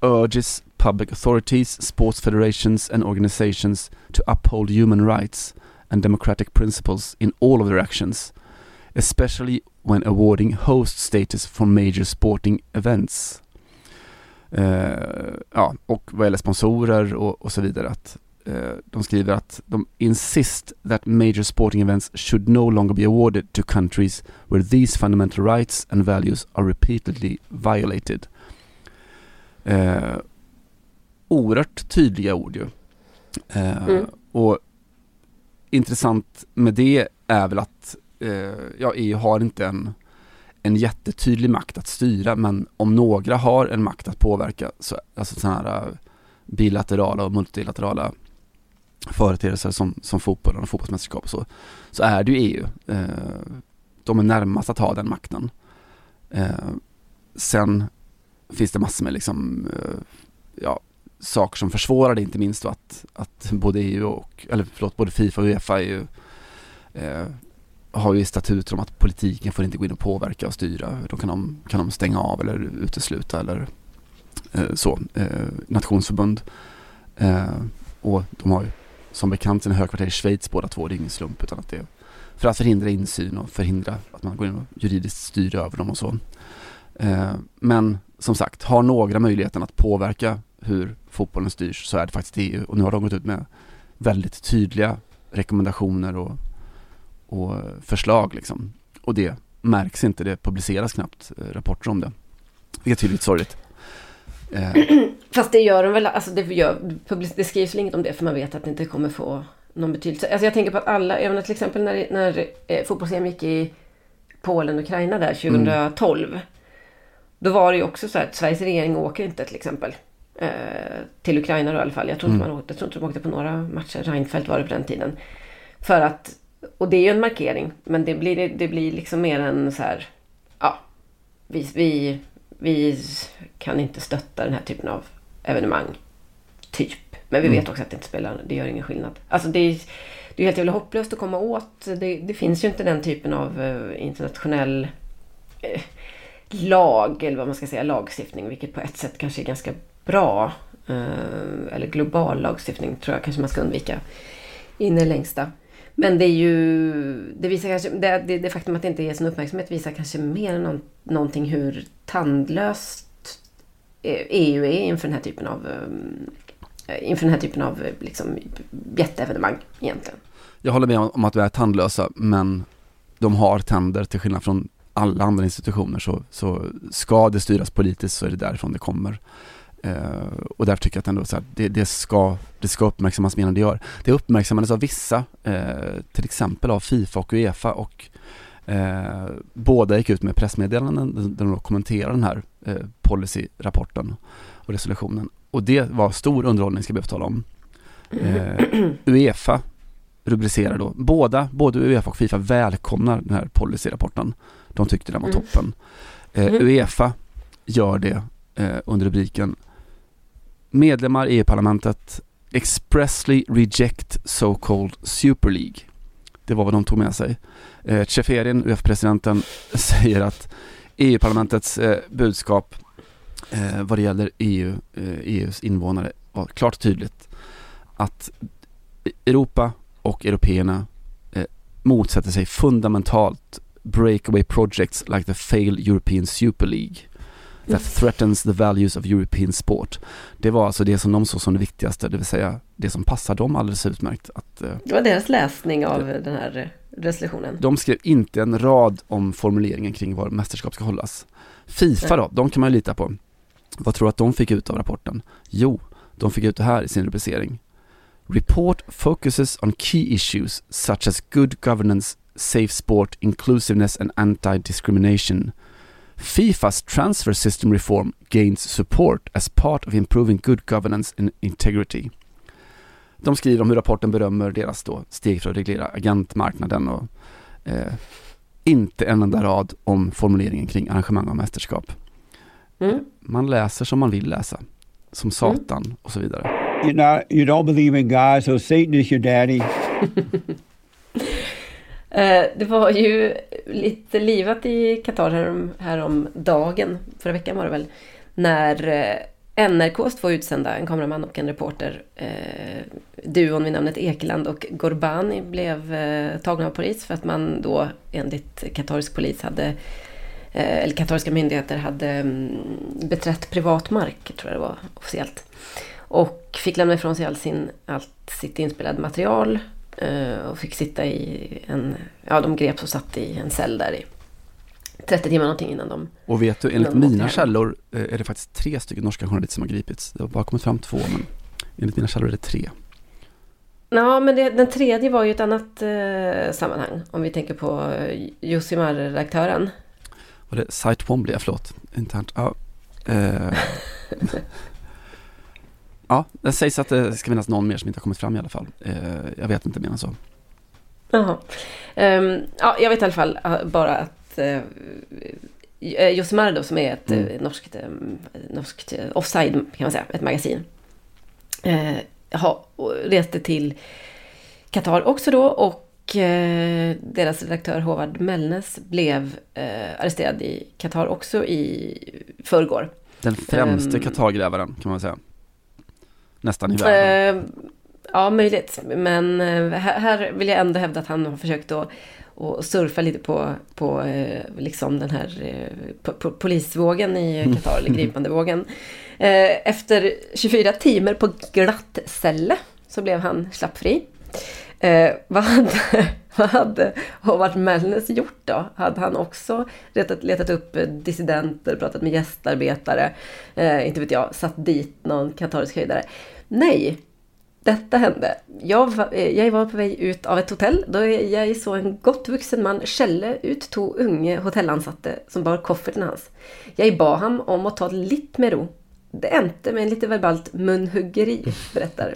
urges public authorities, sports federations and organizations to uphold human rights and democratic principles in all of their actions, especially when awarding host status for major sporting events. Uh, ja, och vad gäller sponsorer och, och så vidare att de skriver att de insist that major sporting events should no longer be awarded to countries where these fundamental rights and values are repeatedly violated. Uh, oerhört tydliga ord ju. Mm. Och intressant med det är väl att ja, EU har inte en en jättetydlig makt att styra men om några har en makt att påverka, så, alltså sådana här äh, bilaterala och multilaterala företeelser som, som fotbollen och fotbollsmästerskap och så, så är det ju EU. Eh, de är närmast att ha den makten. Eh, sen finns det massor med liksom, eh, ja, saker som försvårar det, inte minst då att, att både EU och, eller förlåt, både Fifa och Uefa är ju eh, har ju statuter om att politiken får inte gå in och påverka och styra. Då kan de, kan de stänga av eller utesluta eller eh, så. Eh, nationsförbund. Eh, och de har ju som bekant sina högkvarter i Schweiz båda två. Det är ingen slump utan att det är för att förhindra insyn och förhindra att man går in och juridiskt styr över dem och så. Eh, men som sagt, har några möjligheten att påverka hur fotbollen styrs så är det faktiskt EU och nu har de gått ut med väldigt tydliga rekommendationer och och förslag liksom. Och det märks inte, det publiceras knappt eh, rapporter om det. Vilket är tydligt sorgligt. Eh. Fast det gör de väl, alltså det, gör, det skrivs väl inget om det för man vet att det inte kommer få någon betydelse. Alltså jag tänker på att alla, menar till exempel när, när eh, fotbolls gick i Polen och Ukraina där 2012. Mm. Då var det ju också så att Sveriges regering åker inte till exempel. Eh, till Ukraina då i alla fall. Jag tror inte, mm. man åkte, jag tror inte de åkte på några matcher. Reinfeldt var det på den tiden. För att och det är ju en markering. Men det blir, det blir liksom mer en så här, ja, vi, vi, vi kan inte stötta den här typen av evenemang. Typ. Men vi mm. vet också att det inte spelar, det gör ingen skillnad. Alltså det är, det är helt jävla hopplöst att komma åt. Det, det finns ju inte den typen av uh, internationell uh, lag, eller vad man ska säga, lagstiftning. Vilket på ett sätt kanske är ganska bra. Uh, eller global lagstiftning tror jag kanske man ska undvika in i längsta. Men det är ju, det visar kanske, det, det, det faktum att det inte ges någon uppmärksamhet visar kanske mer än någon, någonting hur tandlöst eh, EU är inför den här typen av, eh, inför den här typen av eh, liksom, jätteevenemang egentligen. Jag håller med om att vi är tandlösa, men de har tänder till skillnad från alla andra institutioner så, så ska det styras politiskt så är det därifrån det kommer. Uh, och därför tycker jag att ändå så här, det, det, ska, det ska uppmärksammas mer än det gör. Det uppmärksammades av vissa, uh, till exempel av Fifa och Uefa och uh, båda gick ut med pressmeddelanden där de kommenterade den här policyrapporten och resolutionen. Och det var stor underhållning ska jag be tala om. Uefa rubricerar då, båda, både Uefa och Fifa välkomnar den här policyrapporten. De tyckte den var mm. toppen. Mm. Uefa gör det under rubriken Medlemmar i EU-parlamentet expressly reject so-called Super League. Det var vad de tog med sig. Eh, UF-presidenten, säger att EU-parlamentets eh, budskap eh, vad det gäller EU, eh, EUs invånare var klart och tydligt. Att Europa och européerna eh, motsätter sig fundamentalt breakaway projects like the failed European Super League that threatens the values of European sport. Det var alltså det som de såg som det viktigaste, det vill säga det som passar dem alldeles utmärkt. Att, eh, Det var deras läsning av den här resolutionen. de skrev inte en rad om formuleringen kring var mästerskap ska hållas. Fifa då, de kan man ju lita på. Vad tror du att de fick ut av rapporten? Jo, de fick ut det här i sin rubricering. Report focuses on key issues such as good governance, safe sport, inclusiveness and anti-discrimination. FIFA's transfer system reform gains support as part of improving good governance and integrity. De skriver om hur rapporten berömmer deras då steg för att reglera agentmarknaden och eh, inte en enda rad om formuleringen kring arrangemang av mästerskap. Mm. Man läser som man vill läsa, som satan och så vidare. You know, you don't believe in God, so Satan is your daddy. Eh, det var ju lite livat i Qatar härom, härom dagen, förra veckan var det väl, när eh, NRKs två utsända, en kameraman och en reporter, eh, duon vid namnet Ekeland och Gorbani blev eh, tagna av polis för att man då enligt katarisk polis hade, eh, eller katariska myndigheter hade mm, beträtt privat mark, tror jag det var officiellt. Och fick lämna ifrån sig all sin, allt sitt inspelade material och fick sitta i en, ja de greps och satt i en cell där i 30 timmar någonting innan de... Och vet du, enligt mina källor eh, är det faktiskt tre stycken norska journalister som har gripits. Det har bara kommit fram två, men enligt mina källor är det tre. Ja, men det, den tredje var ju ett annat eh, sammanhang. Om vi tänker på eh, Josimar-redaktören. Och det Site Wombly, förlåt, internt. Ja, eh, ja, det sägs att det ska finnas någon mer som inte har kommit fram i alla fall. Eh, jag vet inte mer än så. Jaha. Ehm, ja, jag vet i alla fall eh, bara att uh, Josimar då, som är ett Mm. eh, norskt, eh, norskt eh, offside kan man säga, ett magasin. Uh, ha, reste till Qatar också då och eh, deras redaktör Håvard Mellnes blev eh, arresterad i Qatar också i förrgår. Den främste Ehm. Qatargrävaren kan man säga. Nästan i världen. Eh, ja, möjligt. Men eh, här, här vill jag ändå hävda att han har försökt att och surfa lite på, på eh, liksom den här eh, po- po- polisvågen i Qatar, eller gripandevågen. Eh, efter 24 timmar på glattcelle så blev han slappfri. Eh, vad, hade, vad hade Howard Mellnes gjort då? Hade han också letat, letat upp eh, dissidenter, pratat med gästarbetare, eh, inte vet jag, satt dit någon katarisk höjdare? Nej, detta hände. Jag var, eh, jag var på väg ut av ett hotell då jag såg en gott vuxen man skälla ut två unga hotellansatte som bar kofferten hans. Jag bad ham om att ta det lite med ro. Det ändte med en lite verbalt munhuggeri, berättar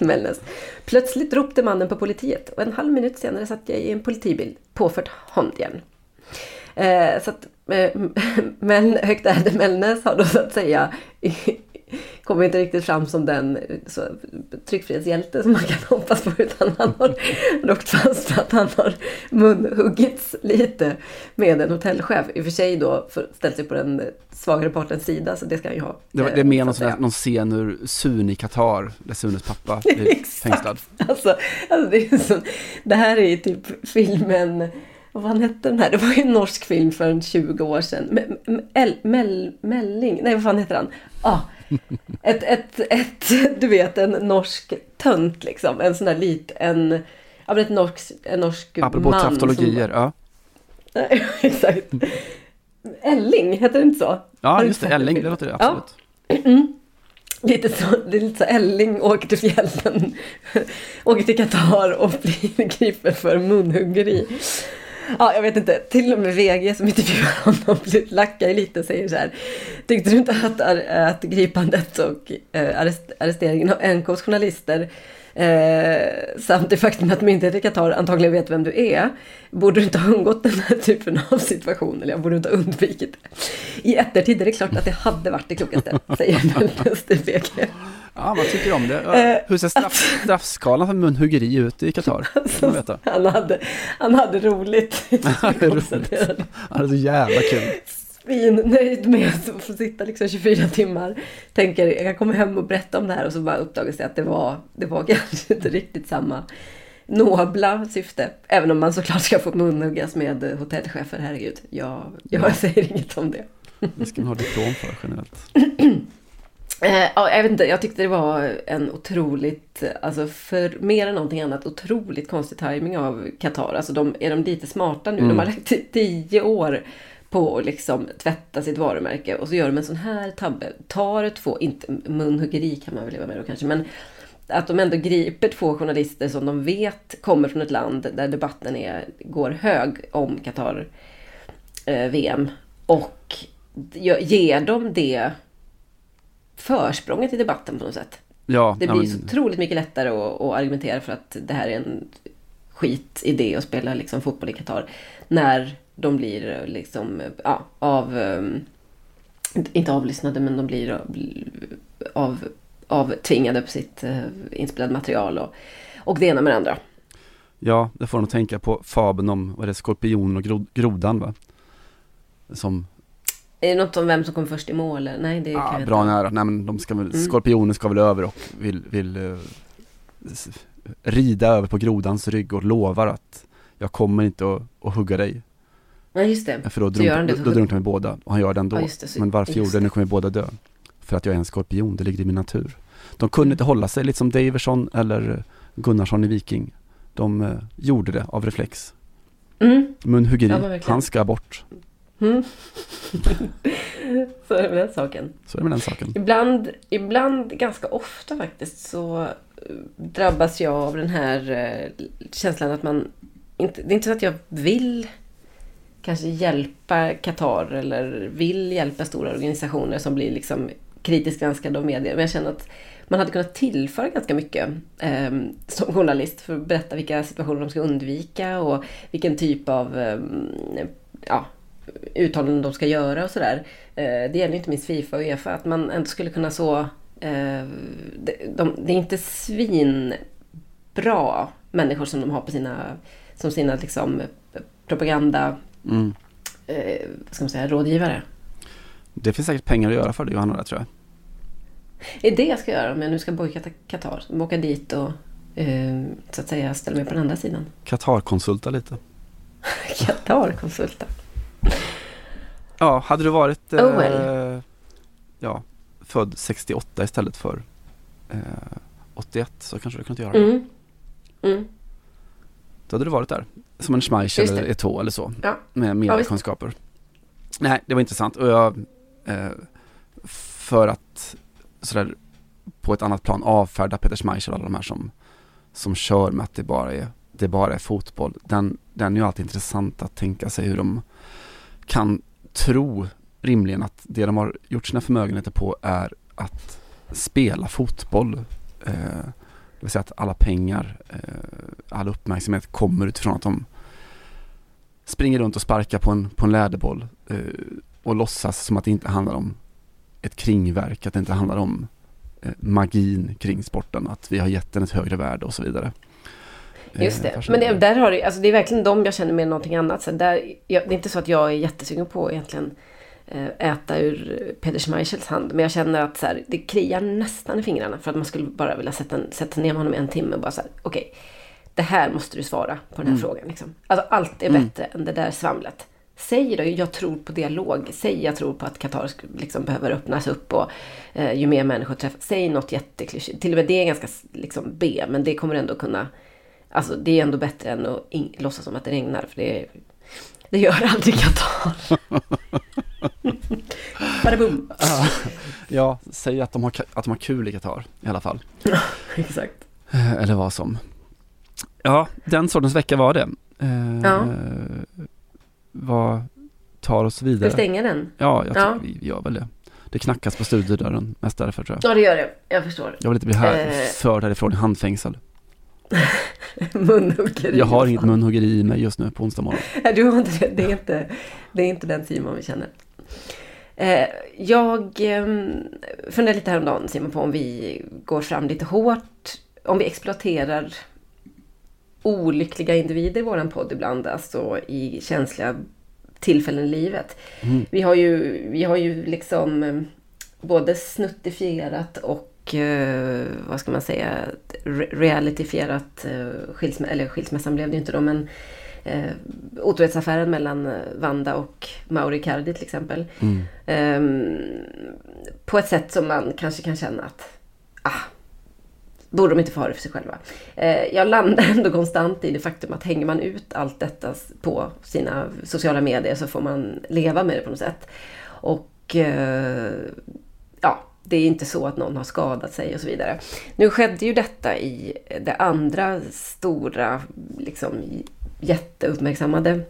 Mellnes. Plötsligt ropte mannen på politiet och en halv minut senare satt jag i en politibil, påfört handjärn. Eh, så att, eh, men högt ärade Mellnes har då så att säga kommer inte riktigt fram som den så, tryckfrihetshjälte som man kan hoppas på utan han har åkt fast för att han har munhuggits lite med en hotellchef. I och för sig då för, ställt sig på den svagare partens sida så det ska han ju ha. Det, var, eh, det är mer någon, att sån där, säga. någon scen ur Sun i Qatar, där Sunes pappa blir fängslad. Alltså, alltså det, så, det här är ju typ filmen, vad fan hette den här? Det var ju en norsk film för en 20 år sedan. Me- me- El, Mel, Melling, nej vad fan heter han? Ah, ett, ett, ett, du vet en norsk tönt liksom. En sån där lit, en, ja men ett norsk, en norsk Apropå man. traftologier, ja. Nej, exakt. Elling, heter det inte så? Ja, just det, Elling, det låter det Ja. absolut. Lite så, det är lite så Elling åker till fjällen, åker till Qatar och blir gripen för munhuggeri. Ja, jag vet inte, till och med VG som intervjuar honom lackar lite och säger så här. Tyckte du inte att, att gripandet och äh, arresteringen av NKs journalister eh, samt det faktum att myndigheter i Qatar antagligen vet vem du är, borde du inte ha undgått den här typen av situation, eller jag borde inte ha undvikit det. I eftertid är det klart att det hade varit det klokaste, säger Mellnes till VG. Ja, man tycker om det. Ja, Eh, Hur ser straff, straffskalan för munhuggeri ut i Qatar? Veta. Han hade, han hade roligt. Han är så jävla kul. Svinnöjd med att få sitta liksom 24 timmar. Tänker jag kan komma hem och berätta om det här och så bara uppdagas det att det var, det var kanske inte riktigt samma nobla syfte. Även om man såklart ska få munhuggas med hotellchefer, herregud. Jag, jag Ja. säger inget om det. Det ska man ha diplom för generellt. Eh, ja, jag vet inte, jag tyckte det var en otroligt, alltså för mer än någonting annat, otroligt konstig timing av Qatar. Alltså de, är de lite smarta nu? Mm. De har lagt ti- tio år på att liksom tvätta sitt varumärke och så gör de en sån här tabbe. Tar två, inte munhuggeri kan man väl leva med då kanske, men att de ändå griper två journalister som de vet kommer från ett land där debatten är, går hög om Qatar eh, VM och ge- ger dem det försprånget i debatten på något sätt. Ja, Det ja, blir men- så otroligt mycket lättare att, att argumentera för att det här är en skitidé att spela liksom fotboll i Qatar. När de blir liksom, ja, av, ehm, inte avlyssnade men de blir av, av, avtvingade på sitt eh, inspelade material och, och det ena med det andra. Ja, det får de tänka på fabeln om, vad är det, skorpionen och grod, grodan va? Som, Är det något om vem som kommer först i mål? Nej, det kan ja, jag bra inte. nära, nej men de ska väl, Mm. skorpionen ska väl över och vill, vill eh, s- rida över på grodans rygg och lovar att jag kommer inte att, att hugga dig. Ja, just det. För då, gör han drunknar, det. då, då drunknar vi båda och han gör det ändå. Ja, just det, så- men varför gjorde det? Nu kommer vi båda dö. För att jag är en skorpion, det ligger i min natur. De kunde inte hålla sig, lite som Daversson eller Gunnarsson i Viking. De eh, gjorde det av reflex. Mm. Munhuggeri, Ja, han ska bort. Mm. så är det med den saken. Så är det med den saken. Ibland, ibland, ganska ofta faktiskt, så eh, drabbas jag av den här eh, känslan att man... Inte, det är inte så att jag vill kanske hjälpa Qatar eller vill hjälpa stora organisationer som blir liksom kritiskt granskade av medier. Men jag känner att man hade kunnat tillföra ganska mycket eh, som journalist för att berätta vilka situationer de ska undvika och vilken typ av eh, ja, uttalanden de ska göra och sådär. Eh, det gäller inte minst Fifa och Uefa, att man ändå skulle kunna så... Eh, de, de, det är inte svinbra människor som de har på sina, som sina liksom, propaganda... Mm. Eh, ska man säga, rådgivare. Det finns säkert pengar att göra för det Johanna, där, tror jag. Det är det jag ska göra om jag nu ska bojkotta Qatar. Åka dit och eh, så att säga ställa mig på den andra sidan. Qatar-konsulta lite. Qatar-konsulta. Ja, hade du varit eh, Oh well. ja, född 68 istället för eh, 81 så kanske du kunde göra det. Mm. Mm. Då hade du varit där. Som en Schmeichel eller Eto'o eller så. Ja. Med Ja, visst. mediekunskaper. Nej, det var intressant. Och jag, eh, för att sådär på ett annat plan avfärda Peter Schmeichel och alla de här som, som kör med att det bara är, det bara är fotboll. Den, den är ju alltid intressant att tänka sig hur de kan tro rimligen att det de har gjort sina förmögenheter på är att spela fotboll. Eh, det vill säga att alla pengar, eh, all uppmärksamhet kommer utifrån att de springer runt och sparkar på en, på en läderboll eh, och låtsas som att det inte handlar om ett kringverk, att det inte handlar om eh, magin kring sporten, att vi har gett den ett högre värde och så vidare. Just det. Men det, där har det, alltså det är verkligen de jag känner med någonting annat. Så där, jag, det är inte så att jag är jättesugen på egentligen äta ur Peter Schmeichels hand. Men jag känner att så här, det kriar nästan i fingrarna för att man skulle bara vilja sätta, en- sätta ner honom i en timme och bara så här, okej, det här måste du svara på den här Mm. frågan. Liksom. Alltså allt är Mm. bättre än det där svamlet. Säg då, jag tror på dialog. Säg jag tror på att Qatar liksom behöver öppnas upp och eh, ju mer människor träffas. Säg något jätteklyschigt. Till och med det är ganska liksom, B, men det kommer ändå kunna Alltså det är ändå bättre än att in, låtsas som att det regnar. För det, det gör aldrig Qatar. Badabum. Ja, ja, säg att de, har, att de har kul i Qatar i alla fall. Exakt. Eh, Eller vad som. Ja, den sortens vecka var det. Eh, Ja. Vad tar oss Ska vi vidare? stänga den? Ja, jag Ja. vi gör väl det. Det knackas på studiodörren, mest därför tror jag. Ja, det gör det. Jag förstår. Jag vill inte bli här, Eh. förd härifrån i handfängsel. Munhuggeri. Jag har inget munhuggeri i mig just nu på onsdag morgon. Nej, du har inte det. Det är inte, det är inte den Simon vi känner. Eh, jag eh, funderade lite häromdagen Simon på om vi går fram lite hårt. Om vi exploaterar olyckliga individer i våran podd ibland. Alltså i känsliga tillfällen i livet. Mm. Vi har ju, vi har ju liksom eh, både snuttifierat och och eh, vad ska man säga, realityfierat eh, skilsmä eller skilsmässan blev det ju inte då men eh, otrohetsaffären mellan eh, Vanda och Mauri Cardi till exempel. Mm. Eh, på ett sätt som man kanske kan känna att ah, borde de inte få ha det för sig själva. Eh, jag landar ändå konstant i det faktum att hänger man ut allt detta på sina sociala medier så får man leva med det på något sätt. Och eh, det är inte så att någon har skadat sig och så vidare. Nu skedde ju detta i det andra stora, liksom jätteuppmärksammade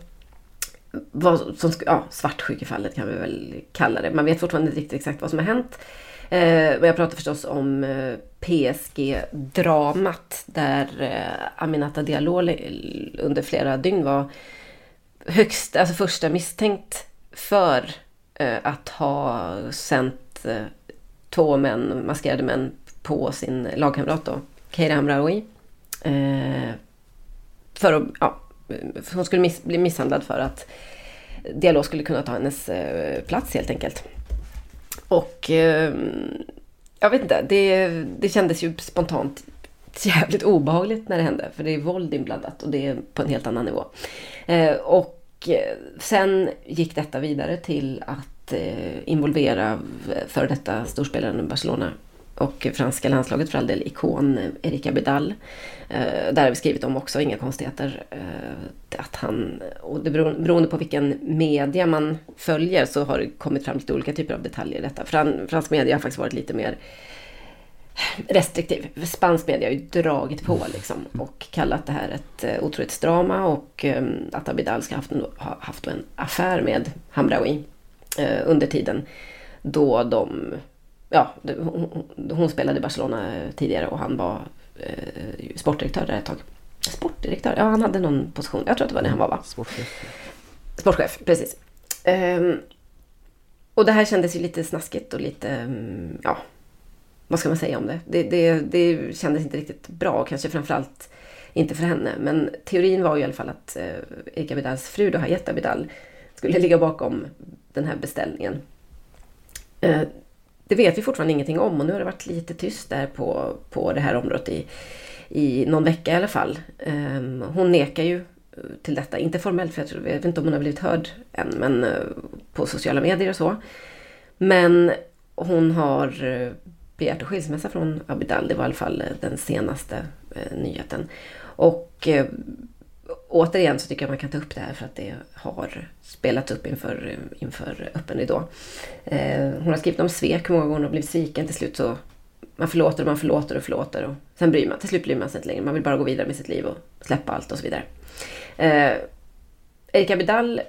vad som, ja, svartsjukefallet kan vi väl kalla det. Man vet fortfarande inte riktigt exakt vad som har hänt. Eh, jag pratar förstås om eh, PSG-dramat där eh, Aminata Diallo under flera dygn var högst, alltså första misstänkt för eh, att ha sänt eh, två män, maskerade män på sin lagkamrat då, Keira Hamraoui. Eh, för att, ja, hon skulle miss, bli misshandlad för att Diallo skulle kunna ta hennes eh, plats helt enkelt. Och eh, jag vet inte, det, det kändes ju spontant jävligt obehagligt när det hände. För det är våld inblandat och det är på en helt annan nivå. Eh, och eh, sen gick detta vidare till att Eh, involvera före detta storspelaren Barcelona och franska landslaget för all del, ikon Erika Bidal. Eh, där har vi skrivit om också, inga konstigheter. Eh, att han, och det beror, beroende på vilken media man följer så har det kommit fram lite olika typer av detaljer i detta. Fran, fransk media har faktiskt varit lite mer restriktiv. Spansk media har ju dragit på liksom och kallat det här ett otroligt otrohetsdrama och att Abidal ska ha haft, ha haft en affär med Hamraoui eh, under tiden då de ja, hon, spelade i Barcelona eh, tidigare och han var eh, sportdirektör där ett tag. Sportdirektör? Ja, han hade någon position. Jag tror att det var det han var va? Sportchef. Sportchef, precis. Um, och det här kändes ju lite snaskigt och lite, um, ja, vad ska man säga om det? Det, det? det kändes inte riktigt bra, kanske framförallt inte för henne. Men teorin var ju i alla fall att uh, Erika Bidals fru, då Hayeta Bidal, skulle ligga bakom den här beställningen. Eh, det vet vi fortfarande ingenting om och nu har det varit lite tyst där på, på det här området i, i någon vecka i alla fall. Eh, hon nekar ju eh, till detta, inte formellt för jag, tror, jag vet inte om hon har blivit hörd än, men på sociala medier och så. Men hon har begärt skilsmässa från Abidal, det var i alla fall den senaste nyheten. Och återigen så tycker jag man kan ta upp det här för att det har spelats upp inför, inför öppen ridå. Eh, hon har skrivit om svek, hur många gånger hon har blivit sviken. Till slut så man förlåter och man förlåter och förlåter. Och sen bryr man Till slut bryr man sig inte längre. Man vill bara gå vidare med sitt liv och släppa allt och så vidare. Eh, Erika Bidal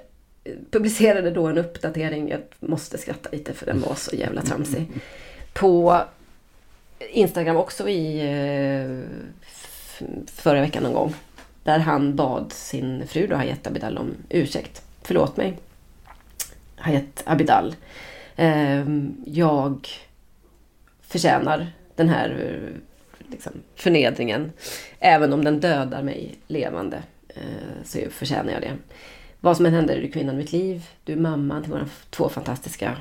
eh, publicerade då en uppdatering, jag måste skratta lite för den var så jävla tramsig. På Instagram också i eh, förra veckan någon gång. Där han bad sin fru då, Hayat Abidal om ursäkt. Förlåt mig. Hayat Abidal. Ehm, jag förtjänar den här liksom, förnedringen. Även om den dödar mig levande eh, så förtjänar jag det. Vad som än händer är du kvinnan i mitt liv. Du är mamman till våra två fantastiska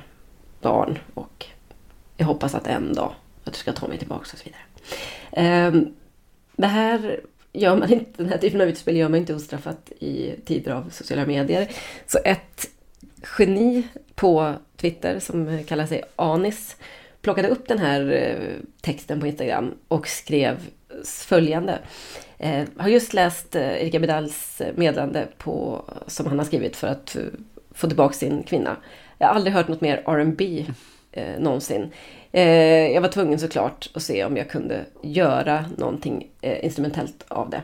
barn. Och jag hoppas att en dag att du ska ta mig tillbaka och så vidare. Ehm, det här gör man inte, den här typen av utspel gör man inte ostraffat i tider av sociala medier. Så ett geni på Twitter som kallar sig Anis plockade upp den här eh, texten på Instagram och skrev följande. Jag har just läst eh, Erika Bidals meddelande på, som han har skrivit för att få tillbaka sin kvinna. Jag har aldrig hört något mer R&B eh, någonsin. Eh, jag var tvungen såklart att se om jag kunde göra någonting eh, instrumentellt av det.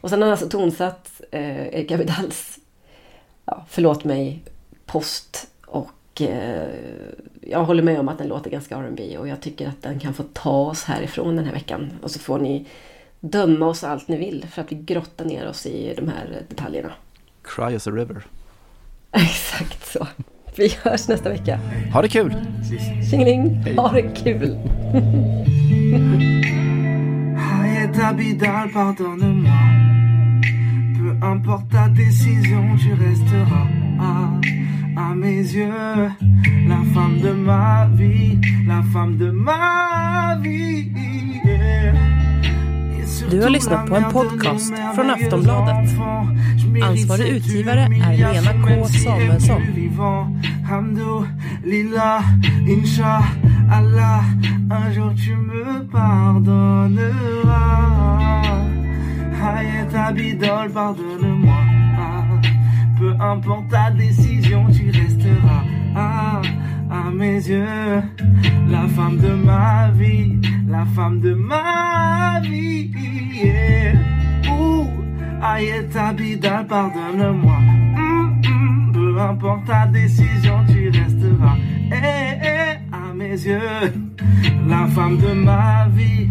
Och sen har han alltså tonsatt eh, Erika Vidals, ja, förlåt mig, post och eh, jag håller med om att den låter ganska R&B och jag tycker att den kan få ta oss härifrån den här veckan. Och så får ni döma oss allt ni vill för att vi grottar ner oss i de här detaljerna. Cry as a river. Exakt så. Vi hörs nästa vecka. Ha det kul! Tjingeling! Ha det kul! Peu importe ta décision, tu resteras. À mes yeux, la femme de ma vie, la femme de ma vie. yeah. Du har lyssnat på en podcast från Aftonbladet. Ansvarig utgivare är Lena K Samuelsson. Peu importe ta décision, tu resteras à, mes yeux. La femme de ma vie, la femme de ma vie. Yeah. Ouh, Hayet Abidal, pardonne-moi. Mm, mm, peu importe ta décision, tu resteras. Eh, eh, à mes yeux, la femme de ma vie.